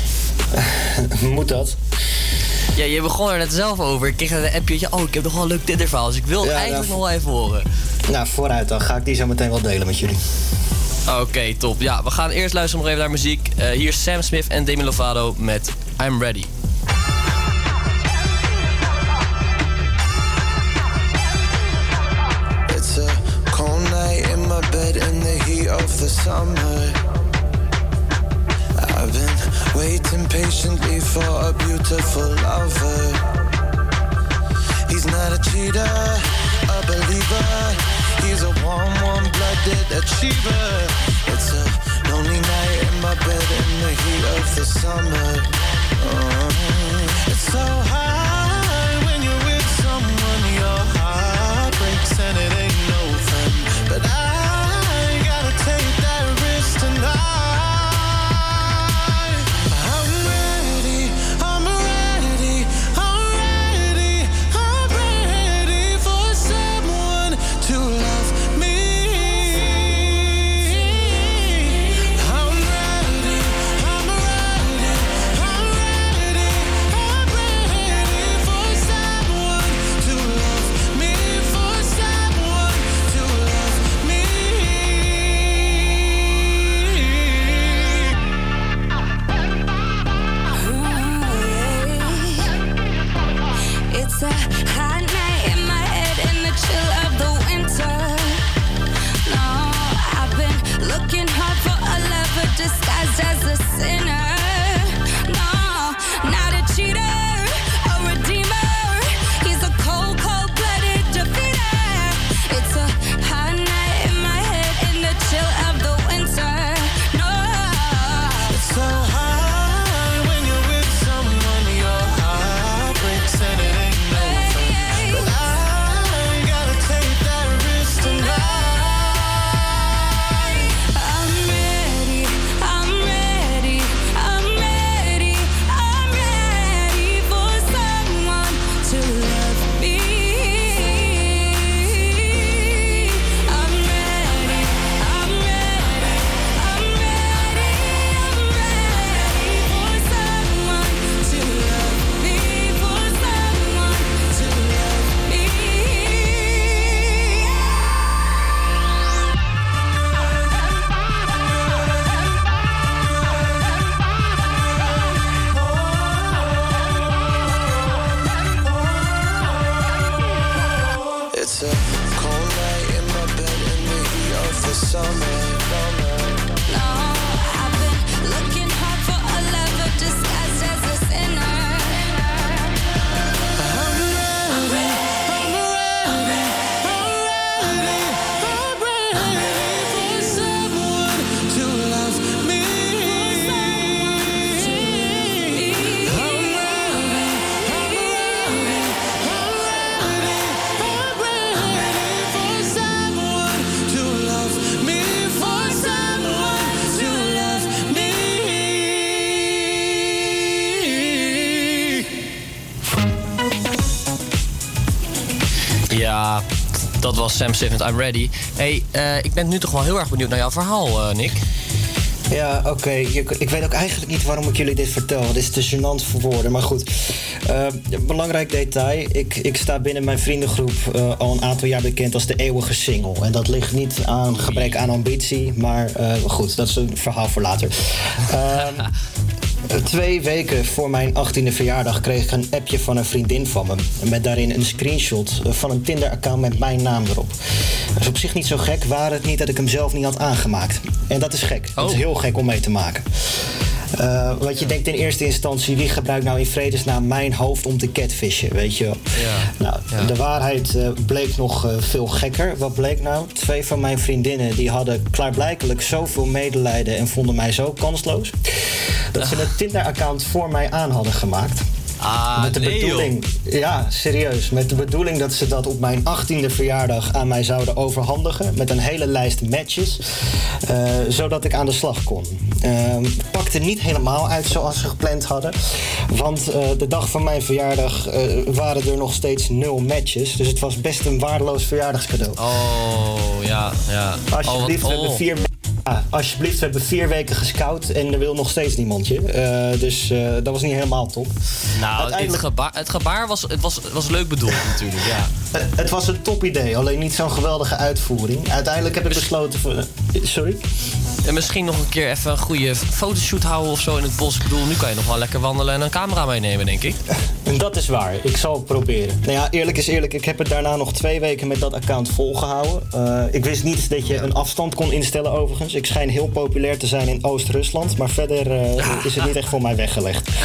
Moet dat? Ja, je begon er net zelf over. Ik kreeg een appje. Oh, ik heb nog wel een leuk Tinder-verhaal. Dus ik wil Ja, eigenlijk nou, nog wel even horen. Nou, vooruit dan. Ga ik die zo meteen wel delen met jullie. Oké, top. Ja, we gaan eerst luisteren nog even naar muziek. Eh, hier is Sam Smith en Demi Lovato met I'm Ready. Of the summer. I've been waiting patiently for a beautiful lover. He's not a cheater, a believer. He's a warm, warm blooded achiever. It's a lonely night in my bed in the heat of the summer. Oh, it's so high was Sam Smith met I'm Ready. hey, eh, ik ben nu toch wel heel erg benieuwd naar jouw verhaal, eh, Nick. Ja, oké. Ik weet ook eigenlijk niet waarom ik jullie dit vertel. Dit is te gênant voor woorden. Maar goed, Eh, belangrijk detail. Ik, ik sta binnen mijn vriendengroep al een aantal jaar bekend als de eeuwige single. En dat ligt niet aan gebrek aan ambitie. Maar goed, dat is een verhaal voor later. Twee weken voor mijn 18e verjaardag kreeg ik een appje van een vriendin van me. Met daarin een screenshot van een Tinder-account met mijn naam erop. Dat is op zich niet zo gek, waar het niet dat ik hem zelf niet had aangemaakt. En dat is gek. Dat is heel gek om mee te maken. Eh, want je denkt in eerste instantie, wie gebruikt nou in vredesnaam mijn hoofd om te catfishen, weet je wel? Nou, de waarheid eh, bleek nog eh, veel gekker. Wat bleek nou? Twee van mijn vriendinnen die hadden klaarblijkelijk zoveel medelijden en vonden mij zo kansloos. Dat ze een Tinder-account voor mij aan hadden gemaakt. Ah, met de nee, joh. bedoeling, ja, serieus. Met de bedoeling dat ze dat op mijn 18e verjaardag aan mij zouden overhandigen. Met een hele lijst matches. eh, zodat ik aan de slag kon. Ehm, pakte niet helemaal uit zoals ze gepland hadden. Want eh, de dag van mijn verjaardag eh, waren er nog steeds nul matches. Dus het was best een waardeloos verjaardagscadeau. Oh, ja, ja. Alsjeblieft, oh, we hebben oh. vier, ja, alsjeblieft, we hebben vier weken gescout en er wil nog steeds niemand je. Eh, dus eh, dat was niet helemaal top. Nou, het gebaar, het gebaar was, het was, het was leuk bedoeld natuurlijk, ja. Eh, Het was een top idee, alleen niet zo'n geweldige uitvoering. Uiteindelijk heb ik besloten voor. Sorry? En misschien nog een keer even een goede fotoshoot houden of zo in het bos. Ik bedoel, nu kan je nog wel lekker wandelen en een camera meenemen, denk ik. Dat is waar, ik zal het proberen. Nou ja, eerlijk is eerlijk, ik heb het daarna nog twee weken met dat account volgehouden. Eh, ik wist niet dat je een afstand kon instellen overigens. Ik schijn heel populair te zijn in Oost-Rusland, maar verder eh, is het niet echt voor mij weggelegd.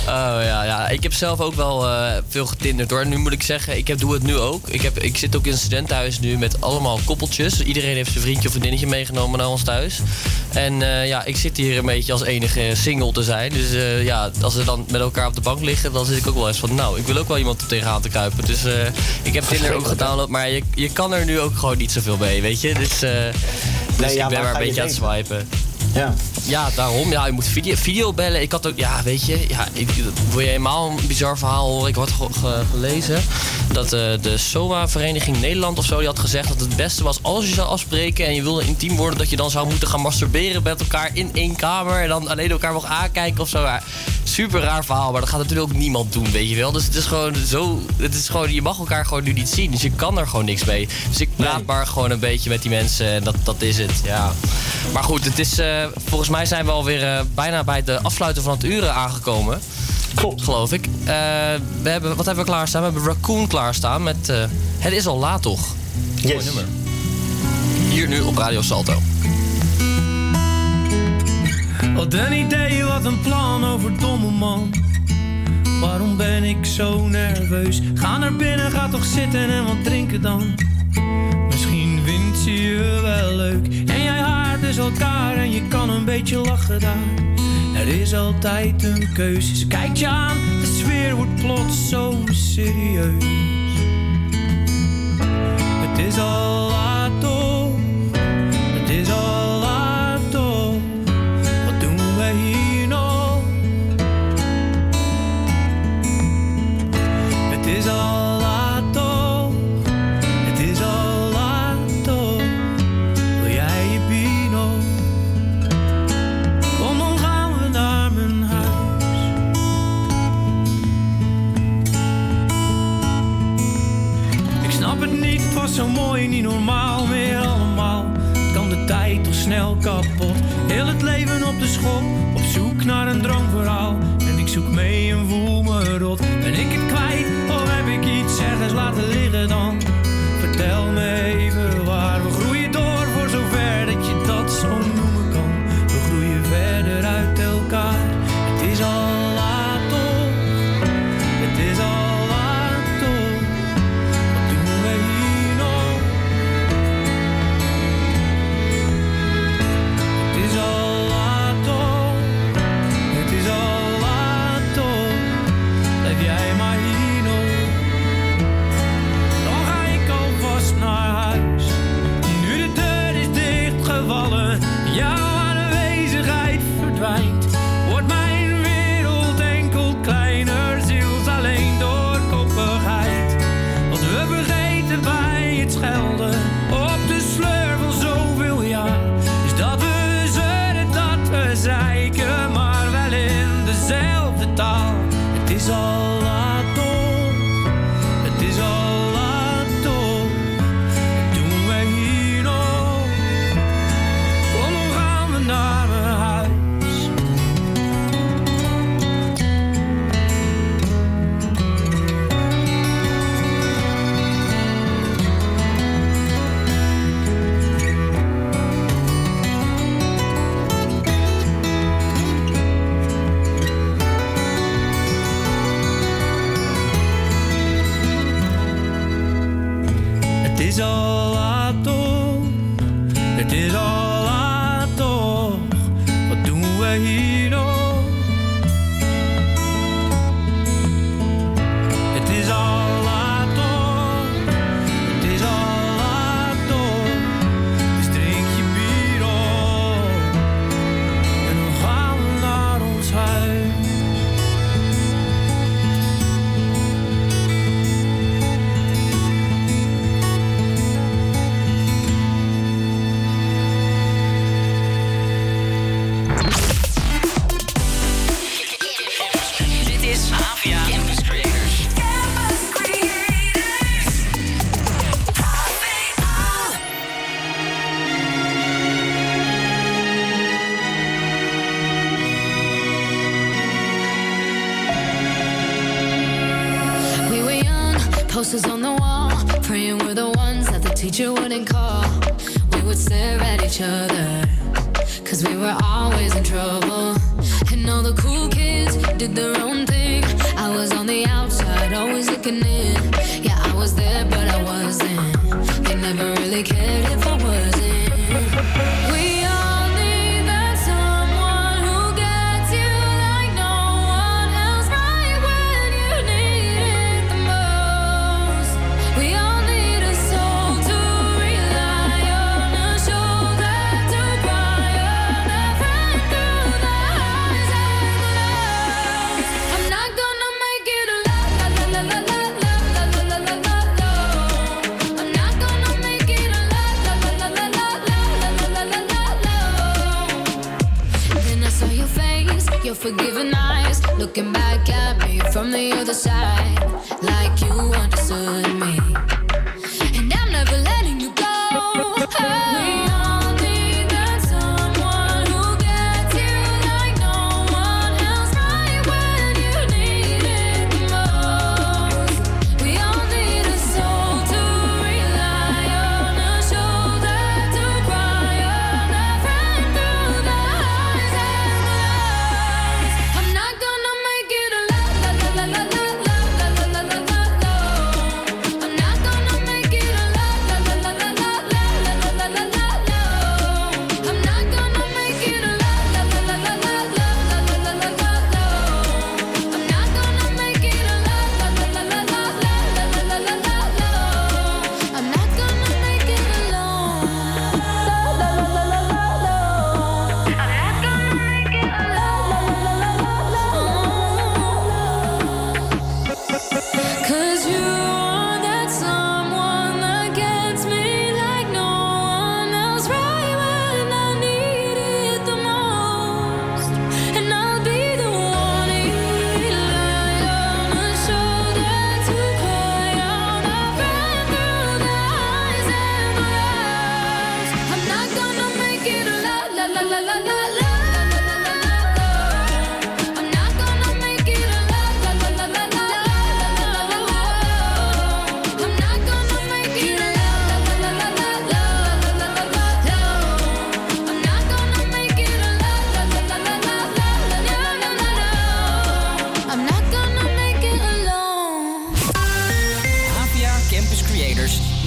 Oh ja, ja, ik heb zelf ook wel eh, veel getinderd hoor. Nu moet ik zeggen, ik heb, doe het nu ook. Ik, heb, ik zit ook in een studentenhuis nu met allemaal koppeltjes. Iedereen heeft zijn vriendje of vriendinnetje meegenomen naar ons thuis. En eh, ja, ik zit hier een beetje als enige single te zijn. Dus eh, ja, als we dan met elkaar op de bank liggen, dan zit ik ook wel eens van... Nou, ik wil ook wel iemand er tegenaan te kruipen. Dus eh, ik heb Tinder ook gedownload, maar je, je kan er nu ook gewoon niet zoveel mee, weet je. Dus, dus Nee, ja, ik ben maar een je beetje aan het swipen. Ja. Ja, daarom. Ja, je moet video, video bellen. Ik had ook, ja, weet je, ja, ik, wil je helemaal een bizar verhaal horen? Ik had ge- ge- gelezen dat eh, de SOA-vereniging Nederland of zo, die had gezegd dat het beste was als je zou afspreken en je wilde intiem worden, dat je dan zou moeten gaan masturberen met elkaar in één kamer en dan alleen elkaar nog aankijken of zo. Ja, super raar verhaal, maar dat gaat natuurlijk ook niemand doen, weet je wel. Dus het is gewoon zo, het is gewoon, je mag elkaar gewoon nu niet zien, dus je kan er gewoon niks mee. Dus ik praat maar gewoon een beetje met die mensen en dat, dat is het, ja. Maar goed, het is, eh, volgens mij zijn we alweer eh, bijna bij de afsluiten van het uren aangekomen. Klopt. Geloof ik. Eh, we hebben, wat hebben we klaarstaan? We hebben Raccoon klaarstaan met eh, Het is al laat toch? Mooi nummer. Hier nu op Radio Salto. Wat een idee, wat een plan over domme man. Waarom ben ik zo nerveus? Ga naar binnen, ga toch zitten en wat drinken dan. Misschien vindt ze je wel leuk. En jij dus elkaar en je kan een beetje lachen daar. Er is altijd een keuze. Ze kijkt je aan, de sfeer wordt plots zo serieus. Het is al laat toch, het is al laat. Wat doen wij hier nog? Het is al zo mooi, niet normaal meer allemaal. Kan de tijd toch snel kapot? Heel het leven op de schop, op zoek naar een droomverhaal. En ik zoek mee en voel me rot. Ben ik het kwijt of heb ik iets ergens laten liggen dan? Vertel is all I told.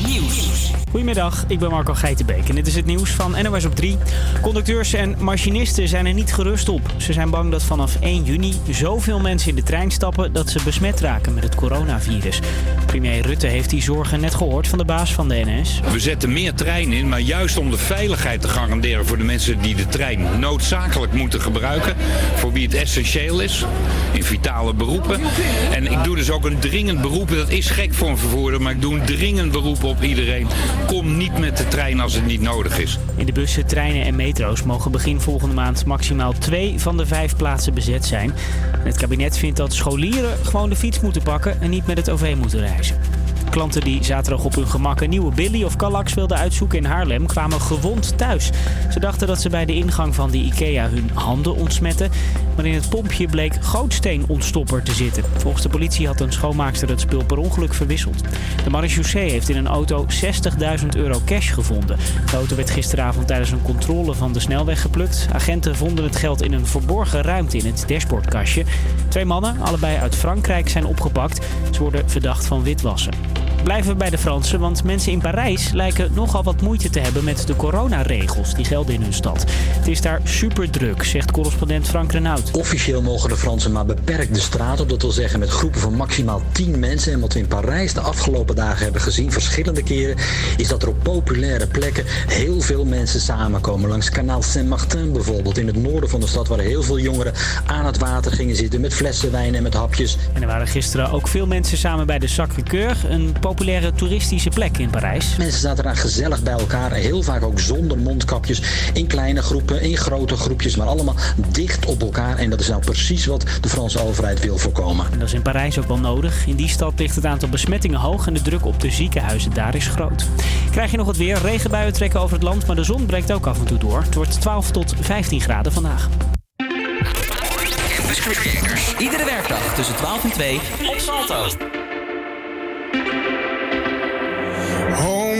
Nieuws. Goedemiddag, ik ben Marco Geitenbeek en dit is het nieuws van NOS op 3. Conducteurs en machinisten zijn er niet gerust op. Ze zijn bang dat vanaf 1 juni zoveel mensen in de trein stappen dat ze besmet raken met het coronavirus. Premier Rutte heeft die zorgen net gehoord van de baas van de NS. We zetten meer trein in, maar juist om de veiligheid te garanderen voor de mensen die de trein noodzakelijk moeten gebruiken. Voor wie het essentieel is, in vitale beroepen. En ik doe dus ook een dringend beroep, dat is gek voor een vervoerder, maar ik doe een dringend beroep op iedereen. Kom niet met de trein als het niet nodig is. In de bussen, treinen en metro's mogen begin volgende maand maximaal twee van de vijf plaatsen bezet zijn. Het kabinet vindt dat scholieren gewoon de fiets moeten pakken en niet met het OV moeten reizen. Klanten die zaterdag op hun gemak een nieuwe Billy of Kallax wilden uitzoeken in Haarlem kwamen gewond thuis. Ze dachten dat ze bij de ingang van de IKEA hun handen ontsmetten, maar in het pompje bleek gootsteenontstopper te zitten. Volgens de politie had een schoonmaakster het spul per ongeluk verwisseld. De marechaussee heeft in een auto 60.000 euro cash gevonden. De auto werd gisteravond tijdens een controle van de snelweg geplukt. Agenten vonden het geld in een verborgen ruimte in het dashboardkastje. Twee mannen, allebei uit Frankrijk, zijn opgepakt. Ze worden verdacht van witwassen. Blijven we bij de Fransen, want mensen in Parijs lijken nogal wat moeite te hebben met de coronaregels die gelden in hun stad. Het is daar super druk, zegt correspondent Frank Renaud. Officieel mogen de Fransen maar beperkt de straat op. Dat wil zeggen met groepen van maximaal 10 mensen. En wat we in Parijs de afgelopen dagen hebben gezien, verschillende keren, is dat er op populaire plekken heel veel mensen samenkomen. Langs kanaal Saint-Martin bijvoorbeeld, in het noorden van de stad, waar heel veel jongeren aan het water gingen zitten met flessen wijn en met hapjes. En er waren gisteren ook veel mensen samen bij de Sacré-Cœur, een populaire toeristische plek in Parijs. Mensen zaten daar gezellig bij elkaar, heel vaak ook zonder mondkapjes, in kleine groepen, in grote groepjes, maar allemaal dicht op elkaar. En dat is nou precies wat de Franse overheid wil voorkomen. En dat is in Parijs ook wel nodig. In die stad ligt het aantal besmettingen hoog en de druk op de ziekenhuizen daar is groot. Krijg je nog het weer? Regenbuien trekken over het land, maar de zon breekt ook af en toe door. Het wordt 12 tot 15 graden vandaag. Iedere werkdag tussen 12 en 2 op Salto.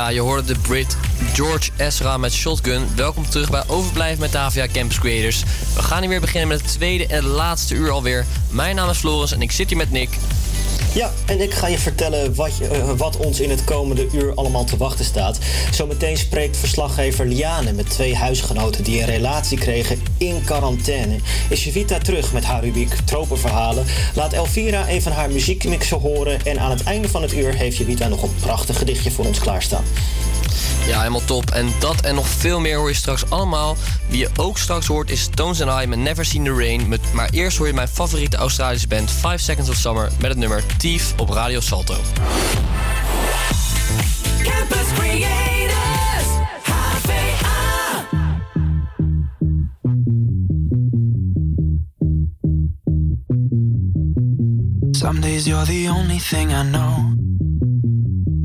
Ja, je hoorde de Brit George Ezra met Shotgun. Welkom terug bij Overblijf met HVA Campus Creators. We gaan hier weer beginnen met het tweede en laatste uur alweer. Mijn naam is Floris en ik zit hier met Nick. Ja, en ik ga je vertellen wat, je- eh, wat ons in het komende uur allemaal te wachten staat. Zometeen spreekt verslaggever Liane met twee huisgenoten die een relatie kregen in quarantaine. Is Jevita terug met haar rubriek Tropenverhalen. Laat Elvira een van haar muziekmixen horen. En aan het einde van het uur heeft Jevita nog een prachtig gedichtje voor ons klaarstaan. Ja, helemaal top. En dat en nog veel meer hoor je straks allemaal. Wie je ook straks hoort is Tones and I met Never Seen the Rain. Met, maar eerst hoor je mijn favoriete Australische band 5 Seconds of Summer met het nummer Thief op Radio Salto. Campus Creators, HVA. Some days you're the only thing I know.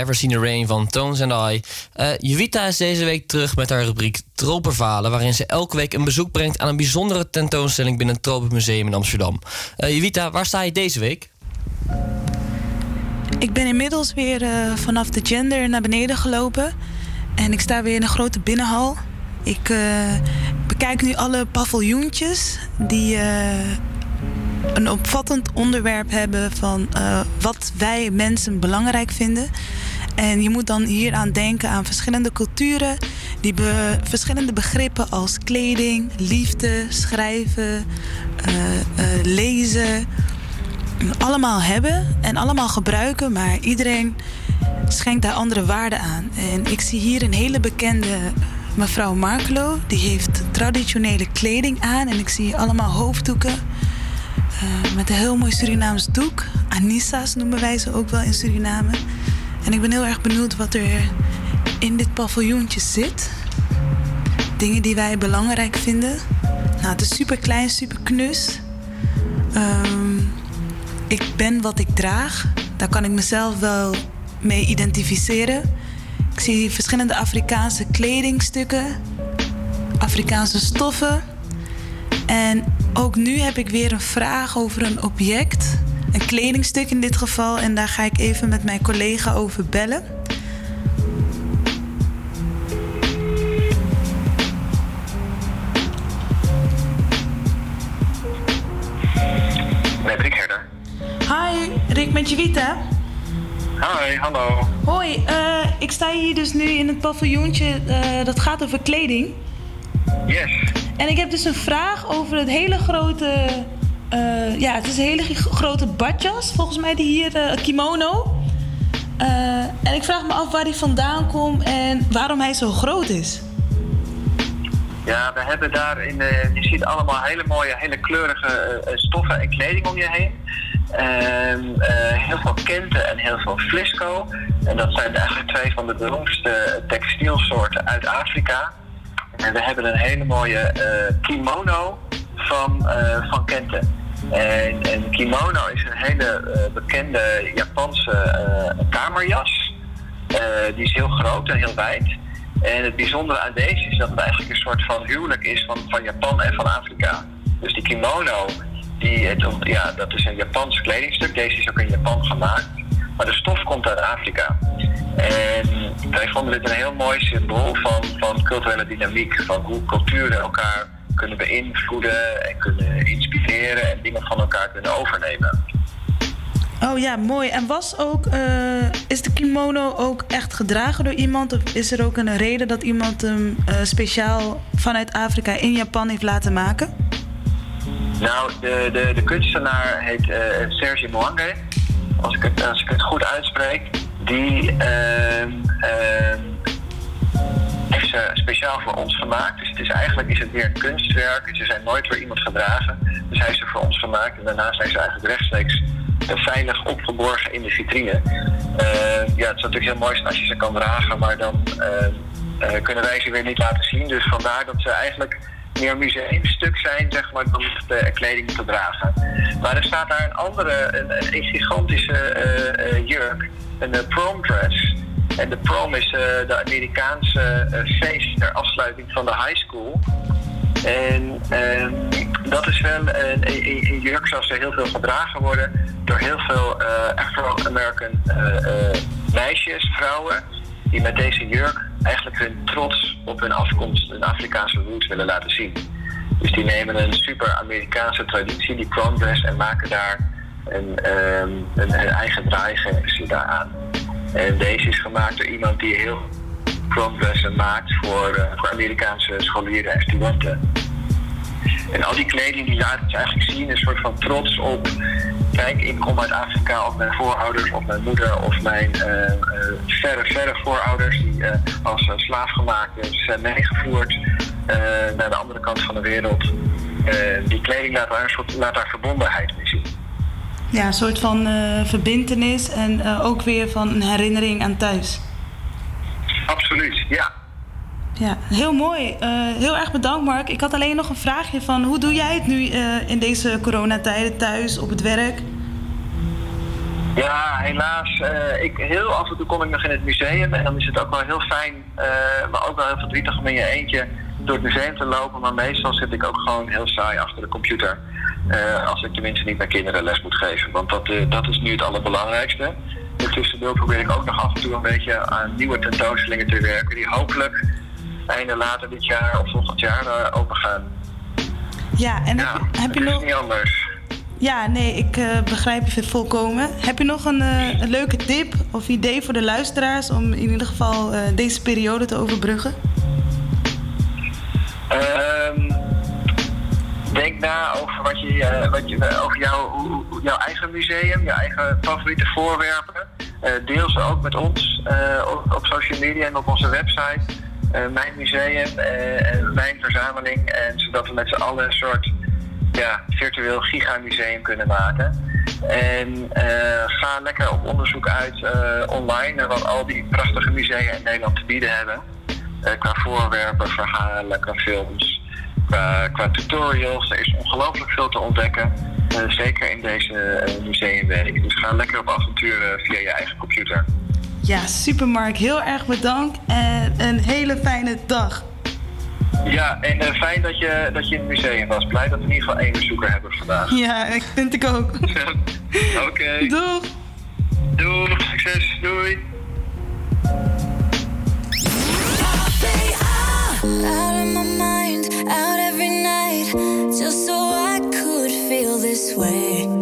Never Seen the Rain van Tones and I. Eh Juvita is deze week terug met haar rubriek Tropenverhalen... waarin ze elke week een bezoek brengt aan een bijzondere tentoonstelling... binnen het Tropenmuseum in Amsterdam. Eh Juvita, waar sta je deze week? Ik ben inmiddels weer eh, vanaf de gender naar beneden gelopen. En ik sta weer in een grote binnenhal. Ik bekijk nu alle paviljoentjes die een opvattend onderwerp hebben van wat wij mensen belangrijk vinden. En je moet dan hier aan denken aan verschillende culturen die verschillende begrippen als kleding, liefde, schrijven, eh, eh, lezen allemaal hebben en allemaal gebruiken, maar iedereen schenkt daar andere waarde aan. En ik zie hier een hele bekende mevrouw Markelo, die heeft traditionele kleding aan en ik zie allemaal hoofddoeken eh, met een heel mooi Surinaams doek. Anissa's noemen wij ze ook wel in Suriname. En ik ben heel erg benieuwd wat er in dit paviljoentje zit. Dingen die wij belangrijk vinden. Nou, het is super klein, super knus. Ehm, ik ben wat ik draag. Daar kan ik mezelf wel mee identificeren. Ik zie verschillende Afrikaanse kledingstukken, Afrikaanse stoffen. En ook nu heb ik weer een vraag over een object, een kledingstuk in dit geval. En daar ga ik even met mijn collega over bellen. Met Rick Herder. Hi, Rick met Jevita. Hi, hallo. Hoi, eh, ik sta hier dus nu in het paviljoentje eh, dat gaat over kleding. Yes. En ik heb dus een vraag over het hele grote. Eh, ja, het is een hele grote badjas, volgens mij, die hier, eh, kimono. Eh, en ik vraag me af waar die vandaan komt en waarom hij zo groot is. Ja, we hebben daar in de, je ziet allemaal hele mooie, hele kleurige stoffen en kleding om je heen. Ehm, eh, heel veel kenten en heel veel flisco. En dat zijn eigenlijk twee van de beroemdste textielsoorten uit Afrika. En we hebben een hele mooie kimono van, van Kenten. En een kimono is een hele eh, bekende Japanse eh, kamerjas. Eh, die is heel groot en heel wijd. En het bijzondere aan deze is dat het eigenlijk een soort van huwelijk is van, van Japan en van Afrika. Dus die kimono, die, het, ja, dat is een Japans kledingstuk. Deze is ook in Japan gemaakt. Maar de stof komt uit Afrika. En wij vonden dit een heel mooi symbool van, van culturele dynamiek. Van hoe culturen elkaar kunnen beïnvloeden en kunnen inspireren en dingen van elkaar kunnen overnemen. Oh ja, mooi. En was ook, eh, is de kimono ook echt gedragen door iemand? Of is er ook een reden dat iemand hem eh, speciaal vanuit Afrika in Japan heeft laten maken? Nou, de, de, de kunstenaar heet eh, Serge Mwange. Als ik, het, als ik het goed uitspreek. Die ze speciaal voor ons gemaakt. Dus het is eigenlijk is het weer een kunstwerk. Ze zijn nooit door iemand gedragen. Dus hij ze voor ons gemaakt. En daarna zijn ze eigenlijk rechtstreeks eh, veilig opgeborgen in de vitrine. Eh, ja, het is natuurlijk heel mooi als je ze kan dragen, maar dan eh, eh, kunnen wij ze weer niet laten zien. Dus vandaar dat ze eigenlijk meer museumstuk zijn, zeg maar, dan de kleding te dragen. Maar er staat daar een andere, een, een gigantische eh, eh, jurk, een eh, prom dress. En de prom is eh, de Amerikaanse eh, feest ter afsluiting van de high school. En ehm, dat is wel een, een, jurk zoals er heel veel gedragen worden door heel veel eh, Afro-American meisjes, vrouwen, die met deze jurk eigenlijk hun trots op hun afkomst, hun Afrikaanse roots willen laten zien. Dus die nemen een super Amerikaanse traditie, die prom en maken daar een, ehm, een, een eigen draaiversie daaraan. En deze is gemaakt door iemand die heel promdressen maakt voor, eh, voor Amerikaanse scholieren en studenten. En al die kleding die laat het eigenlijk zien, een soort van trots op. Kijk, ik kom uit Afrika, of mijn voorouders, of mijn moeder, of mijn eh, eh, verre, verre voorouders, die als uh, slaafgemaakten zijn meegevoerd naar de andere kant van de wereld. Die kleding laat daar, een soort, laat daar verbondenheid mee zien. Ja, een soort van eh, verbintenis en eh, ook weer van een herinnering aan thuis. Absoluut, ja. Ja, heel mooi. Eh, heel erg bedankt, Mark. Ik had alleen nog een vraagje van hoe doe jij het nu in deze coronatijden thuis, op het werk? Ja, helaas. ik, heel af en toe kom ik nog in het museum en dan is het ook wel heel fijn, maar ook wel heel verdrietig om in je eentje door het museum te lopen. Maar meestal zit ik ook gewoon heel saai achter de computer. Eh, als ik tenminste niet mijn kinderen les moet geven. Want dat, eh, dat is nu het allerbelangrijkste. Tussendoor probeer ik ook nog af en toe een beetje aan nieuwe tentoonstellingen te werken. Die hopelijk einde later dit jaar of volgend jaar eh, open gaan. Ja, en Ja, heb, je- heb het je nog... niet anders. Ja, nee, ik begrijp je volkomen. Heb je nog een, een leuke tip of idee voor de luisteraars om in ieder geval deze periode te overbruggen? Ehm, denk na over, wat je, eh, wat je, over jouw, jouw eigen museum, je eigen favoriete voorwerpen. Eh, deel ze ook met ons eh, op, op social media en op onze website. Eh, mijn museum eh, mijn verzameling. En zodat we met z'n allen een soort ja, virtueel gigamuseum kunnen maken. En eh, ga lekker op onderzoek uit eh, online naar wat al die prachtige musea in Nederland te bieden hebben. Eh, qua voorwerpen, verhalen, qua films, qua, qua tutorials. Er is ongelooflijk veel te ontdekken. eh, zeker in deze eh, museumweek. Dus ga lekker op avontuur eh, via je eigen computer. Ja, super Mark. Heel erg bedankt en een hele fijne dag. Ja, en eh, fijn dat je, dat je in het museum was. Blij dat we in ieder geval één bezoeker hebben vandaag. Ja, ik vind ik ook. Oké. Doeg. Doeg, succes, doei. Way.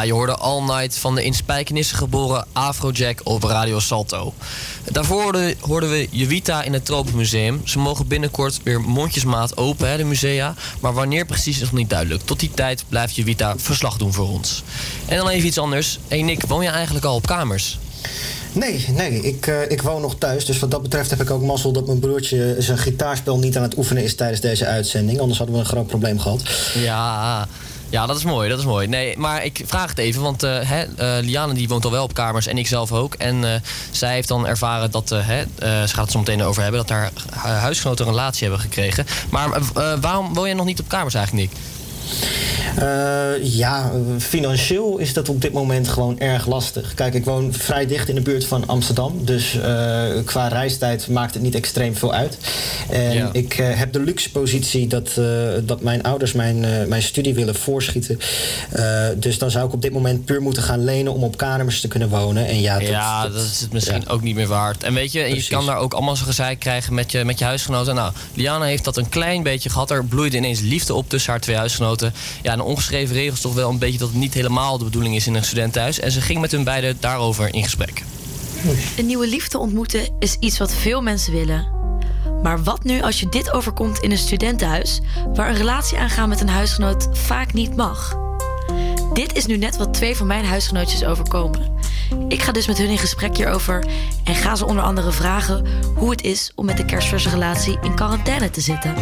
Ja, je hoorde All Night van de in Spijkenisse geboren Afrojack op Radio Salto. Daarvoor hoorden, we Juvita in het Tropenmuseum. Ze mogen binnenkort weer mondjesmaat open, hè, de musea. Maar wanneer precies is nog niet duidelijk. Tot die tijd blijft Juvita verslag doen voor ons. En dan even iets anders. Hey Nick, woon je eigenlijk al op kamers? Nee, nee, ik, eh, ik woon nog thuis. Dus wat dat betreft heb ik ook mazzel dat mijn broertje zijn gitaarspel niet aan het oefenen is tijdens deze uitzending. Anders hadden we een groot probleem gehad. Ja, ja, dat is mooi, dat is mooi. Nee, maar ik vraag het even, want eh, Liane die woont al wel op kamers en ik zelf ook. En eh, zij heeft dan ervaren dat, hè, ze gaat het zo meteen over hebben, dat haar hu- huisgenoten een relatie hebben gekregen. Maar waarom woon jij nog niet op kamers eigenlijk, Nick? Eh, ja, financieel is dat op dit moment gewoon erg lastig. Kijk, ik woon vrij dicht in de buurt van Amsterdam. Dus eh, qua reistijd maakt het niet extreem veel uit. En Ja. ik eh, heb de luxe positie dat, dat mijn ouders mijn, mijn studie willen voorschieten. Dus dan zou ik op dit moment puur moeten gaan lenen om op kamers te kunnen wonen. En ja, dat, ja, dat, is het misschien ook niet meer waard. En weet je, je kan daar ook allemaal zo'n gezeik krijgen met je, met je huisgenoten. Nou, Liana heeft dat een klein beetje gehad. Er bloeide ineens liefde op tussen haar twee huisgenoten. Ja, een ongeschreven regel is toch wel een beetje dat het niet helemaal de bedoeling is in een studentenhuis. En ze ging met hun beiden daarover in gesprek. Een nieuwe liefde ontmoeten is iets wat veel mensen willen. Maar wat nu als je dit overkomt in een studentenhuis... waar een relatie aangaan met een huisgenoot vaak niet mag? Dit is nu net wat twee van mijn huisgenootjes overkomen. Ik ga dus met hun in gesprek hierover... en ga ze onder andere vragen hoe het is om met een kerstverse relatie in quarantaine te zitten.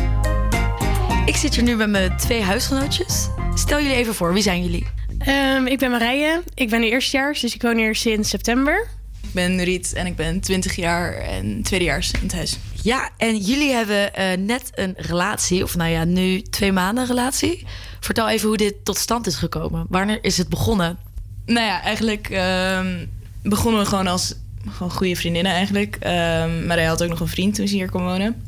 Ik zit hier nu met mijn twee huisgenootjes. Stel jullie even voor, wie zijn jullie? Ehm, ik ben Marije. Ik ben eerstejaars, dus ik woon hier sinds september. Ik ben Riet en ik ben 20 jaar en tweedejaars in het huis. Ja, en jullie hebben eh, net een relatie, of nou ja, nu twee maanden relatie. Vertel even hoe dit tot stand is gekomen. Wanneer is het begonnen? Nou ja, eigenlijk ehm, begonnen we gewoon als gewoon goede vriendinnen eigenlijk. Ehm maar hij had ook nog een vriend toen ze hier kwam wonen.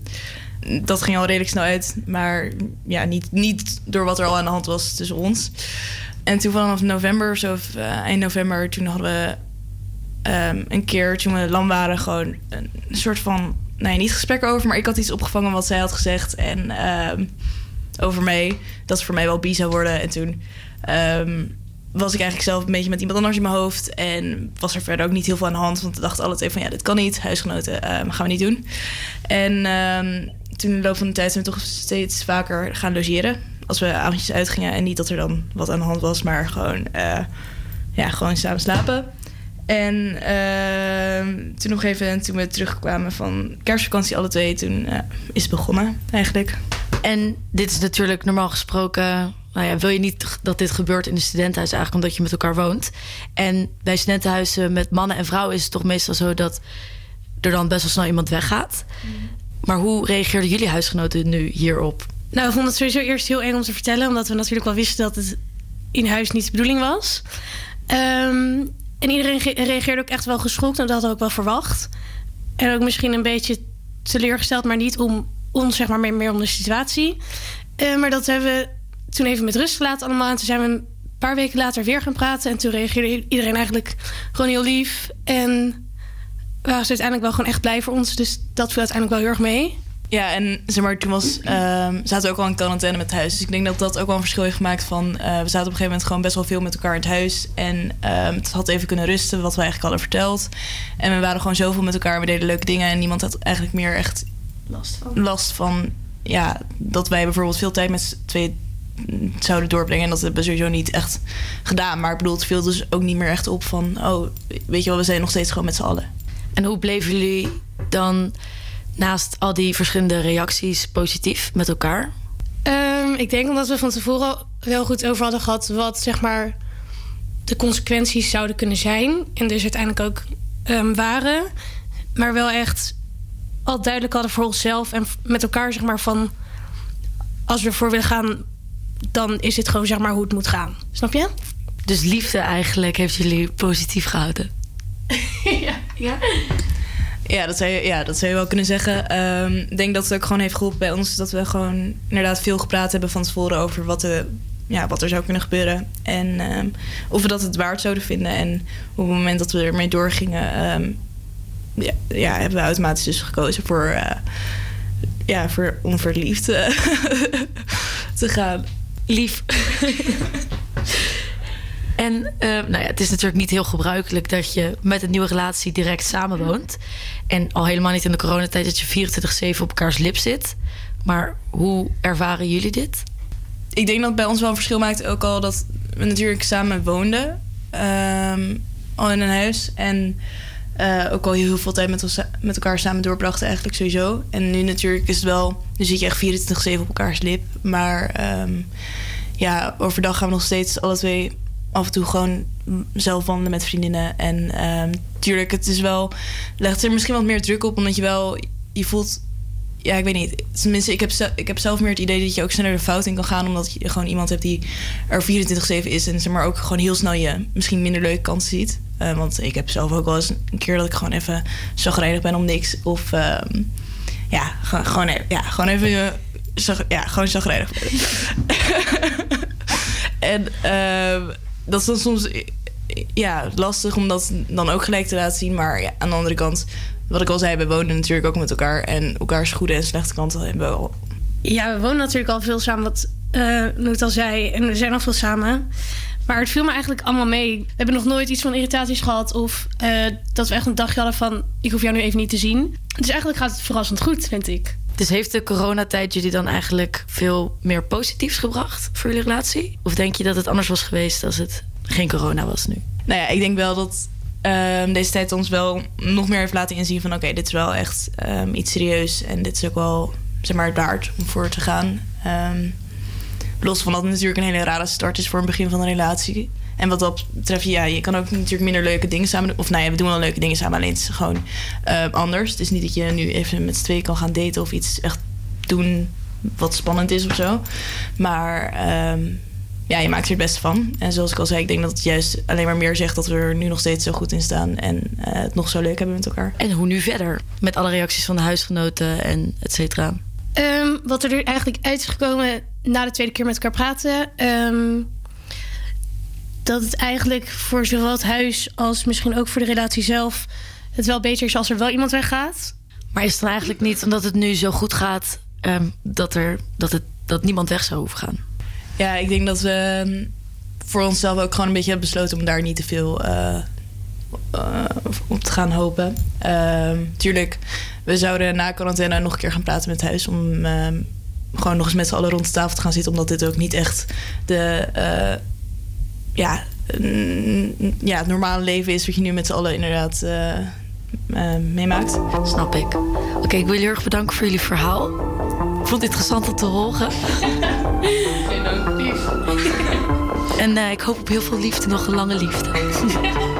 Dat ging al redelijk snel uit, maar ja, niet, niet door wat er al aan de hand was tussen ons. En toen vanaf november of zo, of eh, eind november, toen hadden we ehm, een keer, toen we lam waren, gewoon een soort van, nou ja, niet gesprek over, maar ik had iets opgevangen wat zij had gezegd en ehm, over mij, dat ze voor mij wel bi zou worden. En toen ehm, was ik eigenlijk zelf een beetje met iemand anders in mijn hoofd en was er verder ook niet heel veel aan de hand, want we dachten alle twee van ja, dit kan niet, huisgenoten, gaan we niet doen. En toen in de loop van de tijd zijn we toch steeds vaker gaan logeren. Als we avondjes uitgingen en niet dat er dan wat aan de hand was, maar gewoon, eh, ja, gewoon samen slapen. En ehm, toen nog even, toen we terugkwamen van kerstvakantie alle twee, toen eh, is het begonnen eigenlijk. En dit is natuurlijk normaal gesproken. Nou ja, wil je niet dat dit gebeurt in een studentenhuis eigenlijk omdat je met elkaar woont. En bij studentenhuizen met mannen en vrouwen is het toch meestal zo dat er dan best wel snel iemand weggaat. Maar hoe reageerden jullie huisgenoten nu hierop? Nou, we vonden het sowieso eerst heel eng om te vertellen, omdat we natuurlijk wel wisten dat het in huis niet de bedoeling was. Ehm, en iedereen ge- reageerde ook echt wel geschokt en dat hadden we ook wel verwacht. En ook misschien een beetje teleurgesteld, maar niet om ons, zeg maar, meer, meer om de situatie. Eh, maar dat hebben we toen even met rust gelaten allemaal. En toen zijn we een paar weken later weer gaan praten. En toen reageerde iedereen eigenlijk gewoon heel lief. En waren ze uiteindelijk wel gewoon echt blij voor ons. Dus dat viel uiteindelijk wel heel erg mee. Ja, en zeg maar, toen was, ehm, zaten we ook al in quarantaine met het huis. Dus ik denk dat dat ook wel een verschil heeft gemaakt van... eh, we zaten op een gegeven moment gewoon best wel veel met elkaar in het huis. En ehm, het had even kunnen rusten, wat we eigenlijk hadden verteld. En we waren gewoon zoveel met elkaar, we deden leuke dingen. En niemand had eigenlijk meer echt last van, last van ja, dat wij bijvoorbeeld veel tijd met z'n tweeën zouden doorbrengen. En dat hebben we sowieso niet echt gedaan. Maar ik bedoel, het viel dus ook niet meer echt op van... oh, weet je wel, we zijn nog steeds gewoon met z'n allen. En hoe bleven jullie dan naast al die verschillende reacties positief met elkaar? Ehm, ik denk omdat we van tevoren al wel goed over hadden gehad wat zeg maar de consequenties zouden kunnen zijn. En dus uiteindelijk ook ehm, waren. Maar wel echt al duidelijk hadden voor onszelf en met elkaar zeg maar van als we ervoor willen gaan, dan is dit gewoon zeg maar hoe het moet gaan. Snap je? Dus liefde eigenlijk heeft jullie positief gehouden. ja. ja. Dat zou je, ja, dat zou je wel kunnen zeggen. Ehm, ik denk dat het ook gewoon heeft geholpen bij ons. Dat we gewoon inderdaad veel gepraat hebben van tevoren over wat, de, ja, wat er zou kunnen gebeuren. En ehm, of we dat het waard zouden vinden. En op het moment dat we ermee doorgingen, ehm, ja, ja, hebben we automatisch dus gekozen voor, eh, ja, voor onverliefd eh, te gaan. Lief. En eh, nou ja, het is natuurlijk niet heel gebruikelijk dat je met een nieuwe relatie direct samenwoont. En al helemaal niet in de coronatijd dat je 24-7 op elkaars lip zit. Maar hoe ervaren jullie dit? Ik denk dat het bij ons wel een verschil maakt ook al dat we natuurlijk samen woonden. ehm, al in een huis. En eh, ook al heel veel tijd met, elkaar samen doorbrachten eigenlijk sowieso. En nu natuurlijk is het wel... Nu zit je echt 24-7 op elkaars lip. Maar ehm, ja, overdag gaan we nog steeds alle twee af en toe gewoon zelf wandelen met vriendinnen. En ehm tuurlijk, het is wel... Legt er misschien wat meer druk op, omdat je wel... Je voelt ja, ik weet niet. Tenminste, ik heb, ik heb zelf meer het idee dat je ook sneller de fout in kan gaan. Omdat je gewoon iemand hebt die er 24-7 is. En zeg maar ook gewoon heel snel je misschien minder leuke kanten ziet. Eh, want ik heb zelf ook wel eens een keer dat ik gewoon even zagrijnig ben om niks. Of ehm, ja, gewoon, even, ja, gewoon even. eh, zag- ja, gewoon zagrijnig. en ehm, dat is dan soms eh, ja, lastig om dat dan ook gelijk te laten zien. Maar ja, aan de andere kant, wat ik al zei, we wonen natuurlijk ook met elkaar. En elkaars goede en slechte kanten hebben we al. Ja, we wonen natuurlijk al veel samen, wat Noot al zei. En we zijn al veel samen. Maar het viel me eigenlijk allemaal mee. We hebben nog nooit iets van irritaties gehad. Of eh, dat we echt een dagje hadden van... ik hoef jou nu even niet te zien. Dus eigenlijk gaat het verrassend goed, vind ik. Dus heeft de coronatijd jullie dan eigenlijk veel meer positiefs gebracht voor jullie relatie? Of denk je dat het anders was geweest als het geen corona was nu? Nou ja, ik denk wel dat ehm, deze tijd ons wel nog meer heeft laten inzien van... oké, dit is wel echt ehm, iets serieus. En dit is ook wel, zeg maar, waard om voor te gaan. Ehm, los van dat het natuurlijk een hele rare start is voor een begin van een relatie. En wat dat betreft, ja, je kan ook natuurlijk minder leuke dingen samen doen. Of nou ja, we doen wel leuke dingen samen, alleen het is gewoon eh, anders. Het is niet dat je nu even met z'n tweeën kan gaan daten of iets echt doen wat spannend is of zo. Maar ehm, ja, je maakt er het beste van. En zoals ik al zei, ik denk dat het juist alleen maar meer zegt dat we er nu nog steeds zo goed in staan. En eh, het nog zo leuk hebben met elkaar. En hoe nu verder? Met alle reacties van de huisgenoten en et cetera. Ehm, wat er eigenlijk uit is gekomen na de tweede keer met elkaar praten. ehm, dat het eigenlijk voor zowel het huis als misschien ook voor de relatie zelf... het wel beter is als er wel iemand weggaat. Maar is het dan eigenlijk niet omdat het nu zo goed gaat... ehm, dat, er, dat, het, dat niemand weg zou hoeven gaan? Ja, ik denk dat we ehm, voor onszelf ook gewoon een beetje hebben besloten om daar niet te veel eh, eh, op te gaan hopen. Ehm, tuurlijk, we zouden na quarantaine nog een keer gaan praten met het huis om ehm, gewoon nog eens met z'n allen rond de tafel te gaan zitten, omdat dit ook niet echt de eh, ja, ja, het normale leven is wat je nu met z'n allen inderdaad eh, eh, meemaakt. Snap ik. Oké, ik wil jullie heel erg bedanken voor jullie verhaal. Ik vond het interessant om te horen. En eh, ik hoop op heel veel liefde, nog een lange liefde.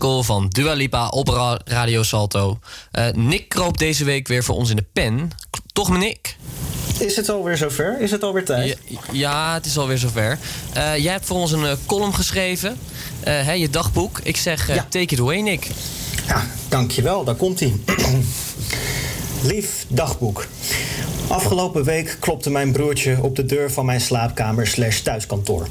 Van Dua Lipa op Ra- Radio Salto. Eh, Nick kroop deze week weer voor ons in de pen. Toch, Nick? Is het alweer zover? Is het alweer tijd? Ja, ja, het is alweer zover. Eh, jij hebt voor ons een eh, column geschreven. Hè, je dagboek. Ik zeg, take it away, Nick. Ja, dankjewel. Daar komt hij. Lief dagboek. Afgelopen week klopte mijn broertje op de deur van mijn slaapkamer slash thuiskantoor.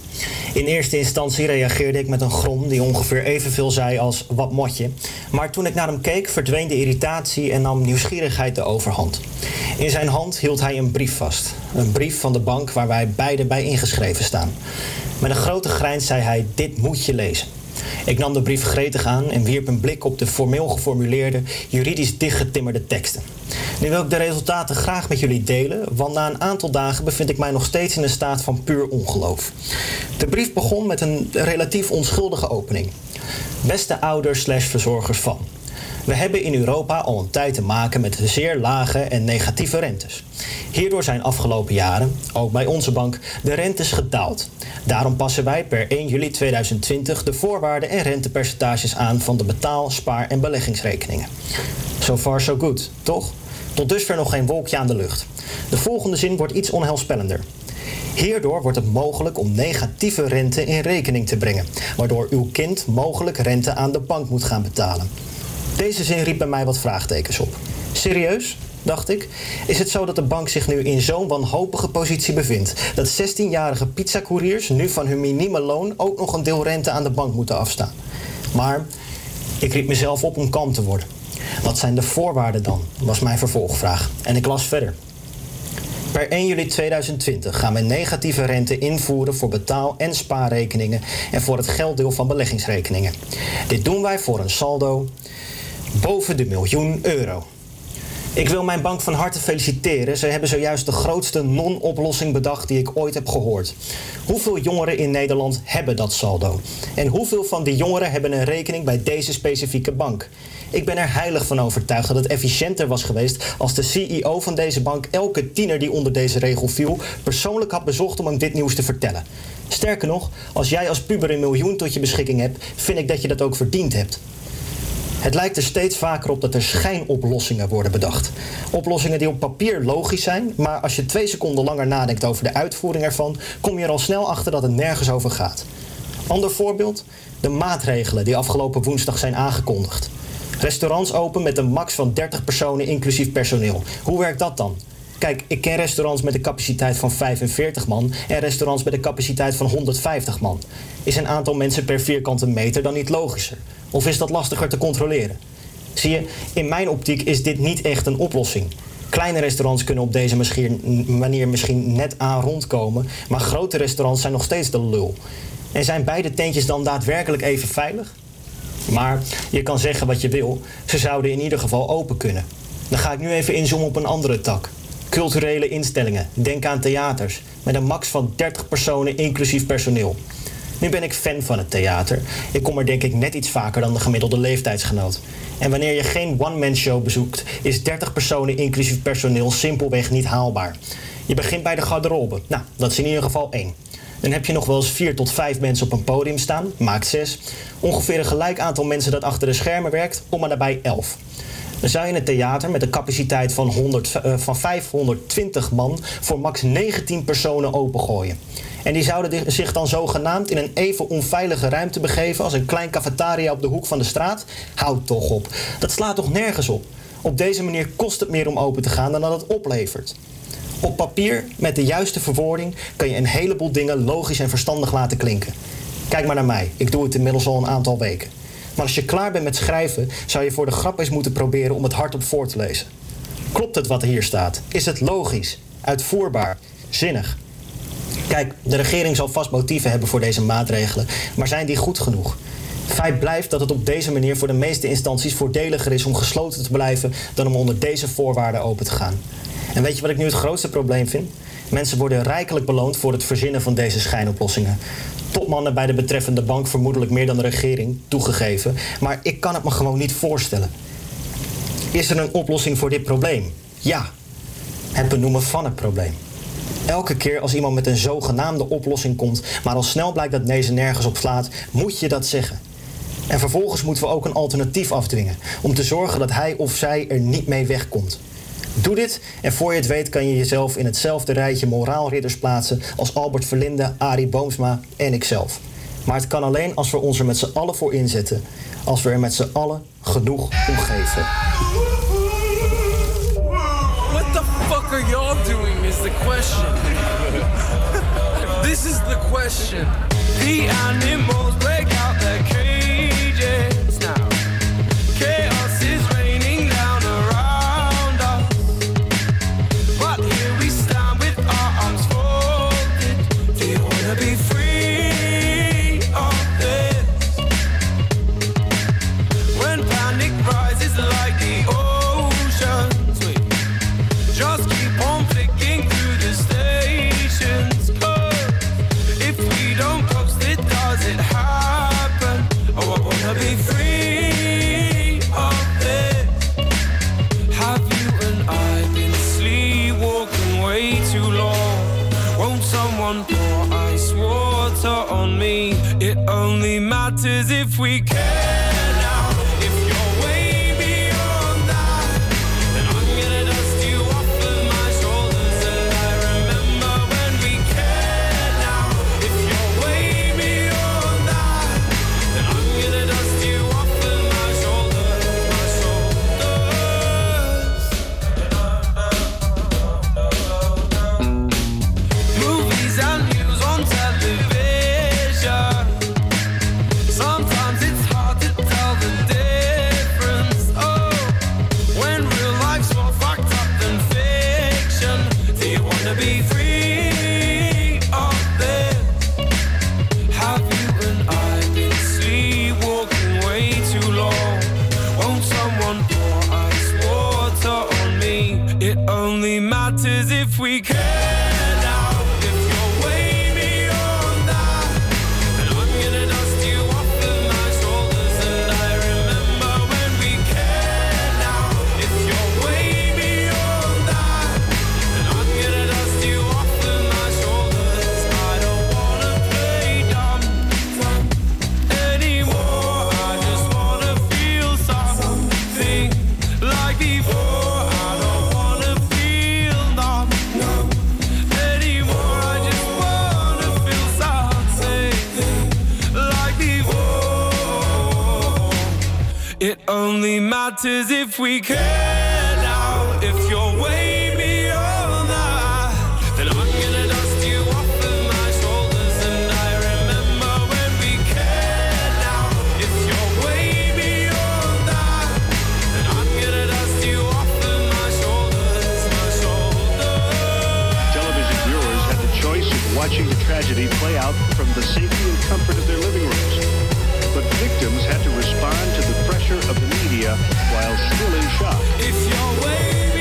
In eerste instantie reageerde ik met een grom die ongeveer evenveel zei als wat motje. Maar toen ik naar hem keek verdween de irritatie en nam nieuwsgierigheid de overhand. In zijn hand hield hij een brief vast. Een brief van de bank waar wij beide bij ingeschreven staan. Met een grote grijns zei hij dit moet je lezen. Ik nam de brief gretig aan en wierp een blik op de formeel geformuleerde, juridisch dichtgetimmerde teksten. Nu wil ik de resultaten graag met jullie delen, want na een aantal dagen bevind ik mij nog steeds in een staat van puur ongeloof. De brief begon met een relatief onschuldige opening. Beste ouders slash verzorgers van. We hebben in Europa al een tijd te maken met zeer lage en negatieve rentes. Hierdoor zijn afgelopen jaren, ook bij onze bank, de rentes gedaald. Daarom passen wij per 1 juli 2020 de voorwaarden en rentepercentages aan van de betaal-, spaar- en beleggingsrekeningen. So far so good, toch? Tot dusver nog geen wolkje aan de lucht. De volgende zin wordt iets onheilspellender. Hierdoor wordt het mogelijk om negatieve rente in rekening te brengen, waardoor uw kind mogelijk rente aan de bank moet gaan betalen. Deze zin riep bij mij wat vraagtekens op. Serieus? dacht ik. Is het zo dat de bank zich nu in zo'n wanhopige positie bevindt dat 16-jarige pizzacouriers nu van hun minieme loon ook nog een deel rente aan de bank moeten afstaan? Maar ik riep mezelf op om kalm te worden. Wat zijn de voorwaarden dan? was mijn vervolgvraag. En ik las verder. Per 1 juli 2020 gaan we negatieve rente invoeren voor betaal- en spaarrekeningen en voor het gelddeel van beleggingsrekeningen. Dit doen wij voor een saldo boven de miljoen euro. Ik wil mijn bank van harte feliciteren. Ze hebben zojuist de grootste non-oplossing bedacht die ik ooit heb gehoord. Hoeveel jongeren in Nederland hebben dat saldo? En hoeveel van die jongeren hebben een rekening bij deze specifieke bank? Ik ben er heilig van overtuigd dat het efficiënter was geweest als de CEO van deze bank elke tiener die onder deze regel viel persoonlijk had bezocht om hem dit nieuws te vertellen. Sterker nog, als jij als puber een miljoen tot je beschikking hebt, vind ik dat je dat ook verdiend hebt. Het lijkt er steeds vaker op dat er schijnoplossingen worden bedacht. Oplossingen die op papier logisch zijn, maar als je twee seconden langer nadenkt over de uitvoering ervan, kom je er al snel achter dat het nergens over gaat. Ander voorbeeld: de maatregelen die afgelopen woensdag zijn aangekondigd. Restaurants open met een max van 30 personen inclusief personeel. Hoe werkt dat dan? Kijk, ik ken restaurants met een capaciteit van 45 man en restaurants met een capaciteit van 150 man. Is een aantal mensen per vierkante meter dan niet logischer? Of is dat lastiger te controleren? Zie je, in mijn optiek is dit niet echt een oplossing. Kleine restaurants kunnen op deze manier misschien net aan rondkomen, maar grote restaurants zijn nog steeds de lul. En zijn beide tentjes dan daadwerkelijk even veilig? Maar je kan zeggen wat je wil, ze zouden in ieder geval open kunnen. Dan ga ik nu even inzoomen op een andere tak. Culturele instellingen, denk aan theaters, met een max van 30 personen inclusief personeel. Nu ben ik fan van het theater. Ik kom er denk ik net iets vaker dan de gemiddelde leeftijdsgenoot. En wanneer je geen one-man show bezoekt, is 30 personen inclusief personeel simpelweg niet haalbaar. Je begint bij de garderobe. Nou, dat is in ieder geval één. Dan heb je nog wel eens vier tot vijf mensen op een podium staan, maakt zes. Ongeveer een gelijk aantal mensen dat achter de schermen werkt, om maar daarbij elf. Dan zou je een theater met een capaciteit van, 100, eh, van 520 man voor max 19 personen opengooien. En die zouden zich dan zogenaamd in een even onveilige ruimte begeven als een klein cafetaria op de hoek van de straat? Houd toch op. Dat slaat toch nergens op? Op deze manier kost het meer om open te gaan dan dat het oplevert. Op papier, met de juiste verwoording, kan je een heleboel dingen logisch en verstandig laten klinken. Kijk maar naar mij, ik doe het inmiddels al een aantal weken. Maar als je klaar bent met schrijven, zou je voor de grap eens moeten proberen om het hardop voor te lezen. Klopt het wat hier staat? Is het logisch, uitvoerbaar, zinnig? Kijk, de regering zal vast motieven hebben voor deze maatregelen, maar zijn die goed genoeg? Feit blijft dat het op deze manier voor de meeste instanties voordeliger is om gesloten te blijven dan om onder deze voorwaarden open te gaan. En weet je wat ik nu het grootste probleem vind? Mensen worden rijkelijk beloond voor het verzinnen van deze schijnoplossingen. Topmannen bij de betreffende bank vermoedelijk meer dan de regering, toegegeven. Maar ik kan het me gewoon niet voorstellen. Is er een oplossing voor dit probleem? Ja. Het benoemen van het probleem. Elke keer als iemand met een zogenaamde oplossing komt, maar al snel blijkt dat deze nergens op slaat, moet je dat zeggen. En vervolgens moeten we ook een alternatief afdwingen om te zorgen dat hij of zij er niet mee wegkomt. Doe dit en voor je het weet kan je jezelf in hetzelfde rijtje moraalridders plaatsen als Albert Verlinde, Arie Boomsma en ikzelf. Maar het kan alleen als we ons er met z'n allen voor inzetten. Als we er met z'n allen genoeg om geven. What the fuck are y'all doing is the question. this is the question. The animals break out their if we care my shoulders. Television viewers had the choice of watching the tragedy play out from the safety and comfort of their living rooms. But victims had to respond to the pressure of the media while still in shock.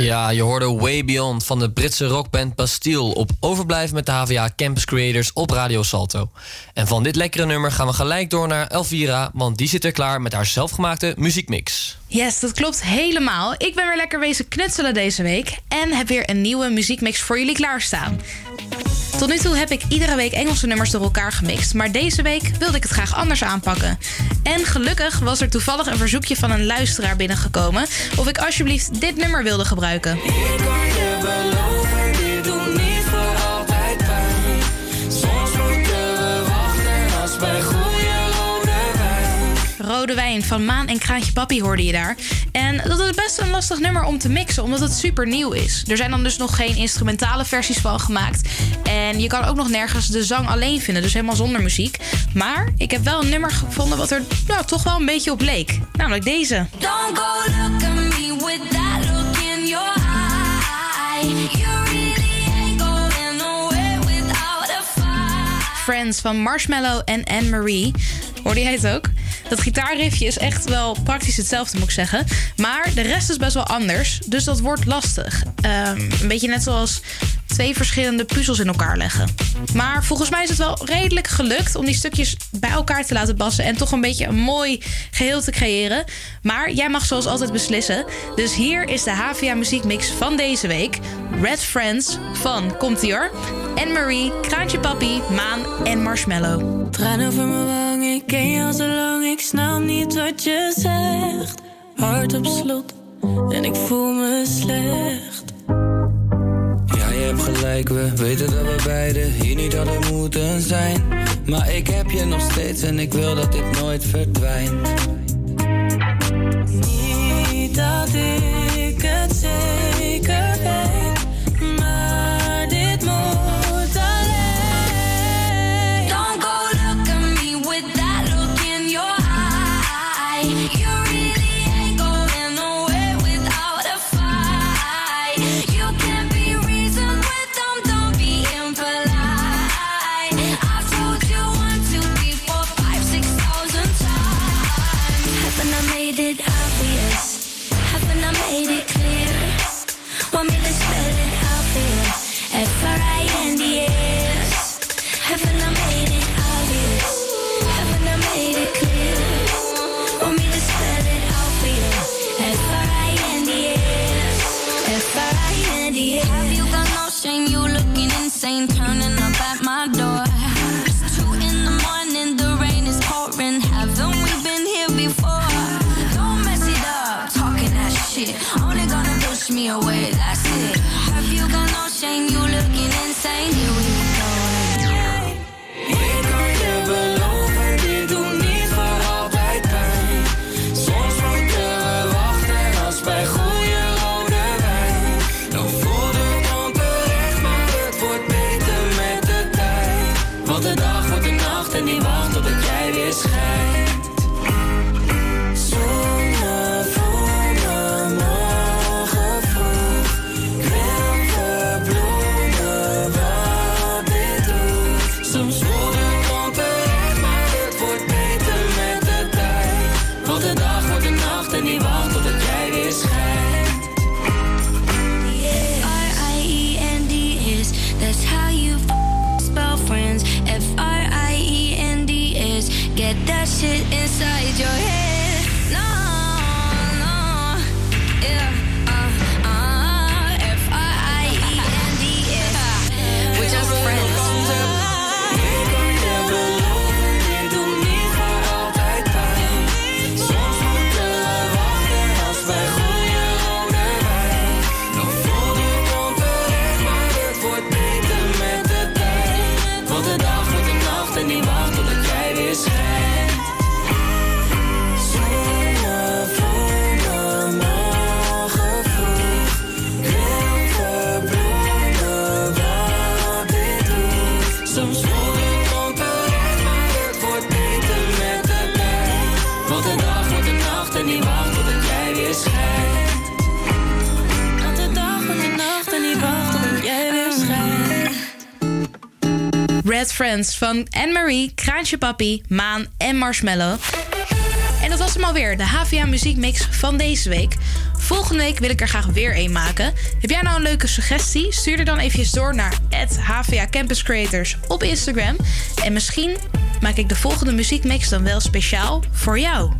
Ja, je hoorde Way Beyond van de Britse rockband Bastille op Overblijven met de HVA Campus Creators op Radio Salto. En van dit lekkere nummer gaan we gelijk door naar Elvira, want die zit er klaar met haar zelfgemaakte muziekmix. Yes, dat klopt helemaal. Ik ben weer lekker wezen knutselen deze week en heb weer een nieuwe muziekmix voor jullie klaarstaan. Tot nu toe heb ik iedere week Engelse nummers door elkaar gemixt, maar deze week wilde ik het graag anders aanpakken. En gelukkig was er toevallig een verzoekje van een luisteraar binnengekomen of ik alsjeblieft dit nummer wilde gebruiken. Ik kan Rode wijn van Maan en Kraantje Papi hoorde je daar. En dat is best een lastig nummer om te mixen, omdat het super nieuw is. Er zijn dan dus nog geen instrumentale versies van gemaakt. En je kan ook nog nergens de zang alleen vinden, dus helemaal zonder muziek. Maar ik heb wel een nummer gevonden wat er nou, toch wel een beetje op leek. Namelijk deze. Don't go look at me with that look in your eye. Friends van Marshmallow en Anne-Marie. Hoorde jij het ook? Dat gitaarriffje is echt wel praktisch hetzelfde, moet ik zeggen. Maar de rest is best wel anders, dus dat wordt lastig. Ehm, een beetje net zoals twee verschillende puzzels in elkaar leggen. Maar volgens mij is het wel redelijk gelukt om die stukjes bij elkaar te laten passen en toch een beetje een mooi geheel te creëren. Maar jij mag zoals altijd beslissen. Dus hier is de HVA muziekmix van deze week. Red Friends van, komt ie hoor, Anne-Marie, Kraantje Papi, Maan en Marshmallow. Traan over mijn wang, ik ken je al zo lang, ik snap niet wat je zegt. Hart op slot en ik voel me slecht. Ja, je hebt gelijk, we weten dat we beiden hier niet hadden moeten zijn. Maar ik heb je nog steeds en ik wil dat dit nooit verdwijnt. Niet dat ik het zeker me away, that's it. Have you got no shame? You looking insane? Here we go. Ik kan je beloven, dit doet niet voor altijd pijn. Soms moeten we wachten als bij goede rode wijn. Dan voelt het onterecht, maar het wordt beter met de tijd. Want de dag wordt de nacht en die wacht totdat jij weer schijnt. it Friends van Anne-Marie, Kraantje Papi, Maan en Marshmallow. En dat was hem alweer, de HVA muziekmix van deze week. Volgende week wil ik er graag weer een maken. Heb jij nou een leuke suggestie? Stuur er dan eventjes door naar HVA Campus Creators op Instagram. En misschien maak ik de volgende muziekmix dan wel speciaal voor jou.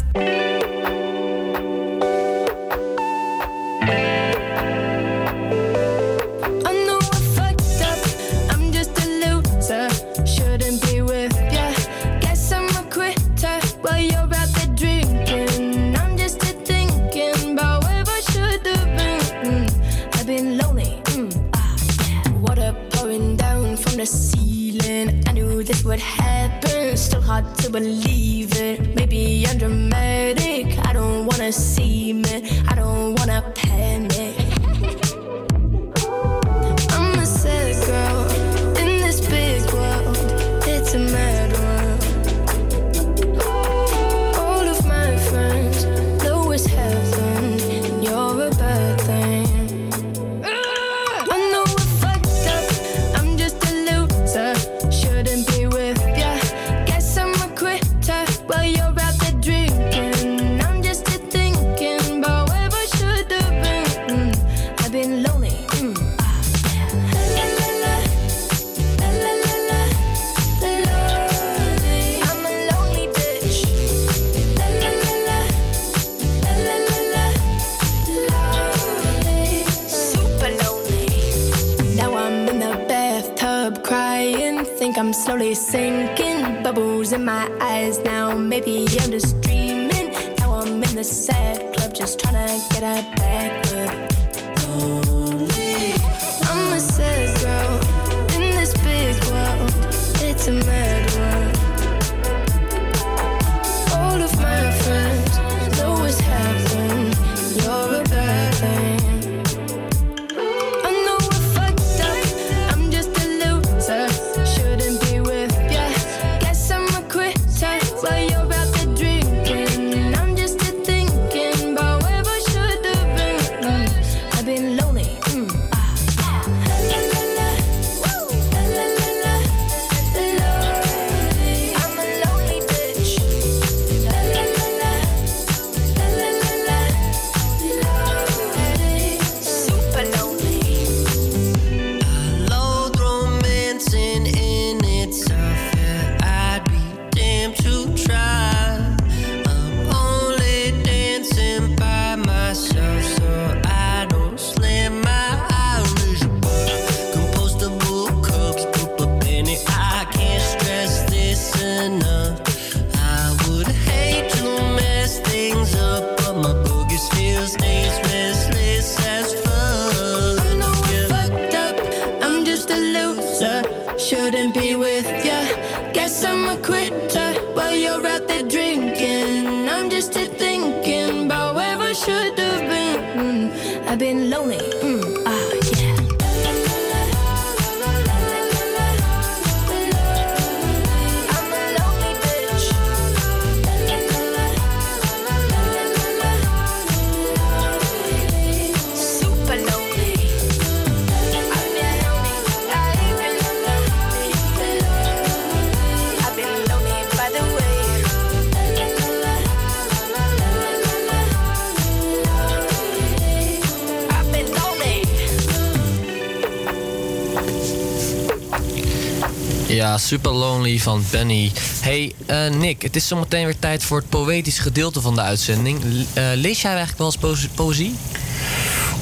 Van Benny. Hey eh, Nick, het is zometeen weer tijd voor het poëtische gedeelte van de uitzending. Eh, lees jij eigenlijk wel eens poëzie-?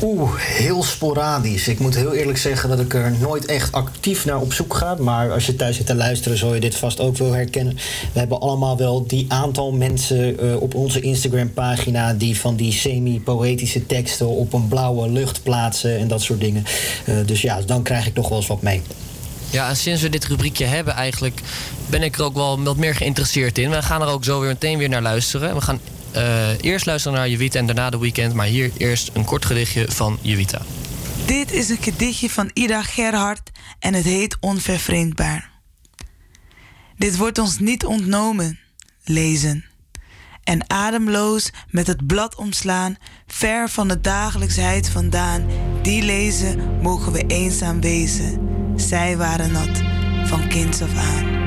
Oeh, heel sporadisch. Ik moet heel eerlijk zeggen dat ik er nooit echt actief naar op zoek ga. Maar als je thuis zit te luisteren, zal je dit vast ook wel herkennen. We hebben allemaal wel die aantal mensen eh, op onze Instagram-pagina... die van die semi-poëtische teksten op een blauwe lucht plaatsen en dat soort dingen. Dus ja, dan krijg ik toch wel eens wat mee. Ja, en sinds we dit rubriekje hebben eigenlijk... ben ik er ook wel wat meer geïnteresseerd in. We gaan er ook zo weer meteen weer naar luisteren. We gaan eh, eerst luisteren naar Jevita en daarna de weekend. Maar hier eerst een kort gedichtje van Jevita. Dit is een gedichtje van Ida Gerhard en het heet Onvervreemdbaar. Dit wordt ons niet ontnomen, lezen. En ademloos met het blad omslaan, ver van de dagelijksheid vandaan, die lezen mogen we eenzaam wezen. Zij waren nat van kinds af aan.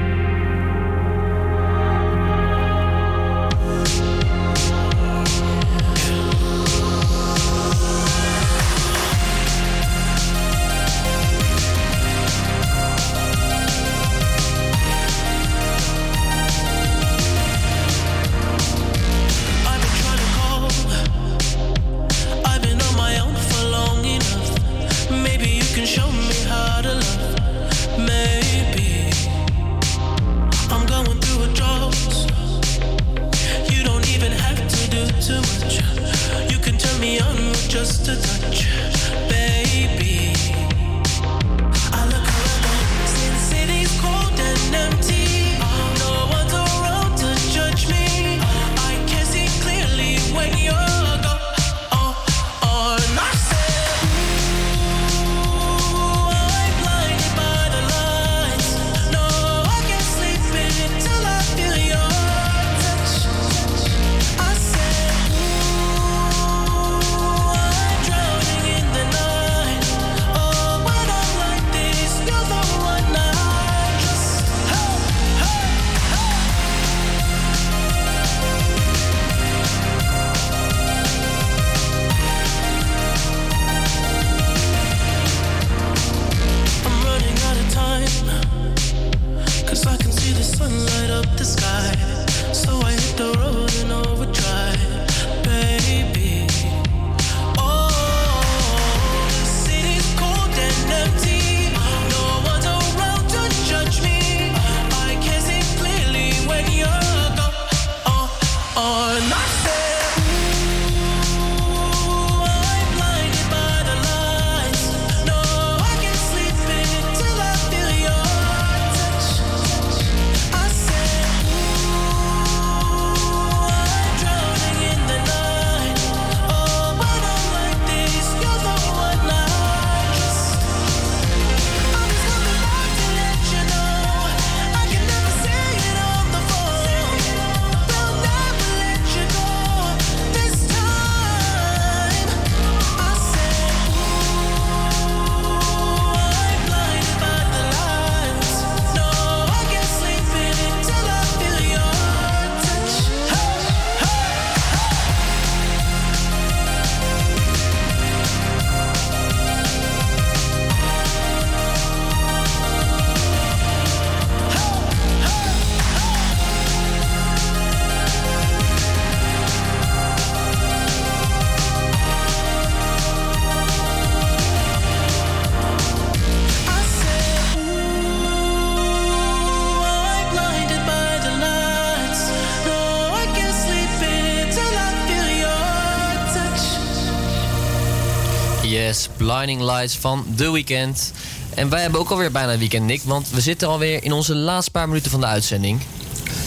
Blinding Lights van de weekend En wij hebben ook alweer bijna weekend, Nick, want we zitten alweer in onze laatste paar minuten van de uitzending.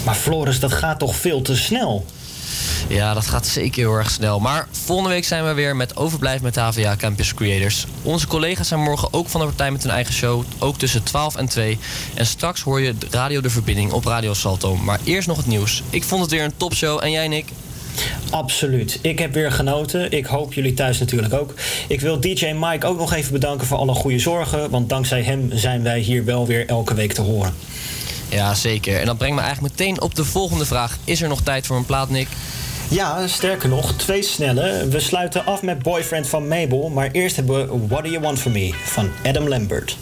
Maar Floris, dat gaat toch veel te snel? Ja, dat gaat zeker heel erg snel. Maar volgende week zijn we weer met Overblijf met HVA Campus Creators. Onze collega's zijn morgen ook van de partij met hun eigen show. Ook tussen 12 en 2. En straks hoor je Radio De Verbinding op Radio Salto. Maar eerst nog het nieuws. Ik vond het weer een topshow. En jij, Nick? Absoluut. Ik heb weer genoten. Ik hoop jullie thuis natuurlijk ook. Ik wil DJ Mike ook nog even bedanken voor alle goede zorgen. Want dankzij hem zijn wij hier wel weer elke week te horen. Ja, zeker. En dat brengt me eigenlijk meteen op de volgende vraag. Is er nog tijd voor een plaat, Nick? Ja, sterker nog, twee snelle. We sluiten af met Boyfriend van Mabel. Maar eerst hebben we What Do You Want From Me van Adam Lambert.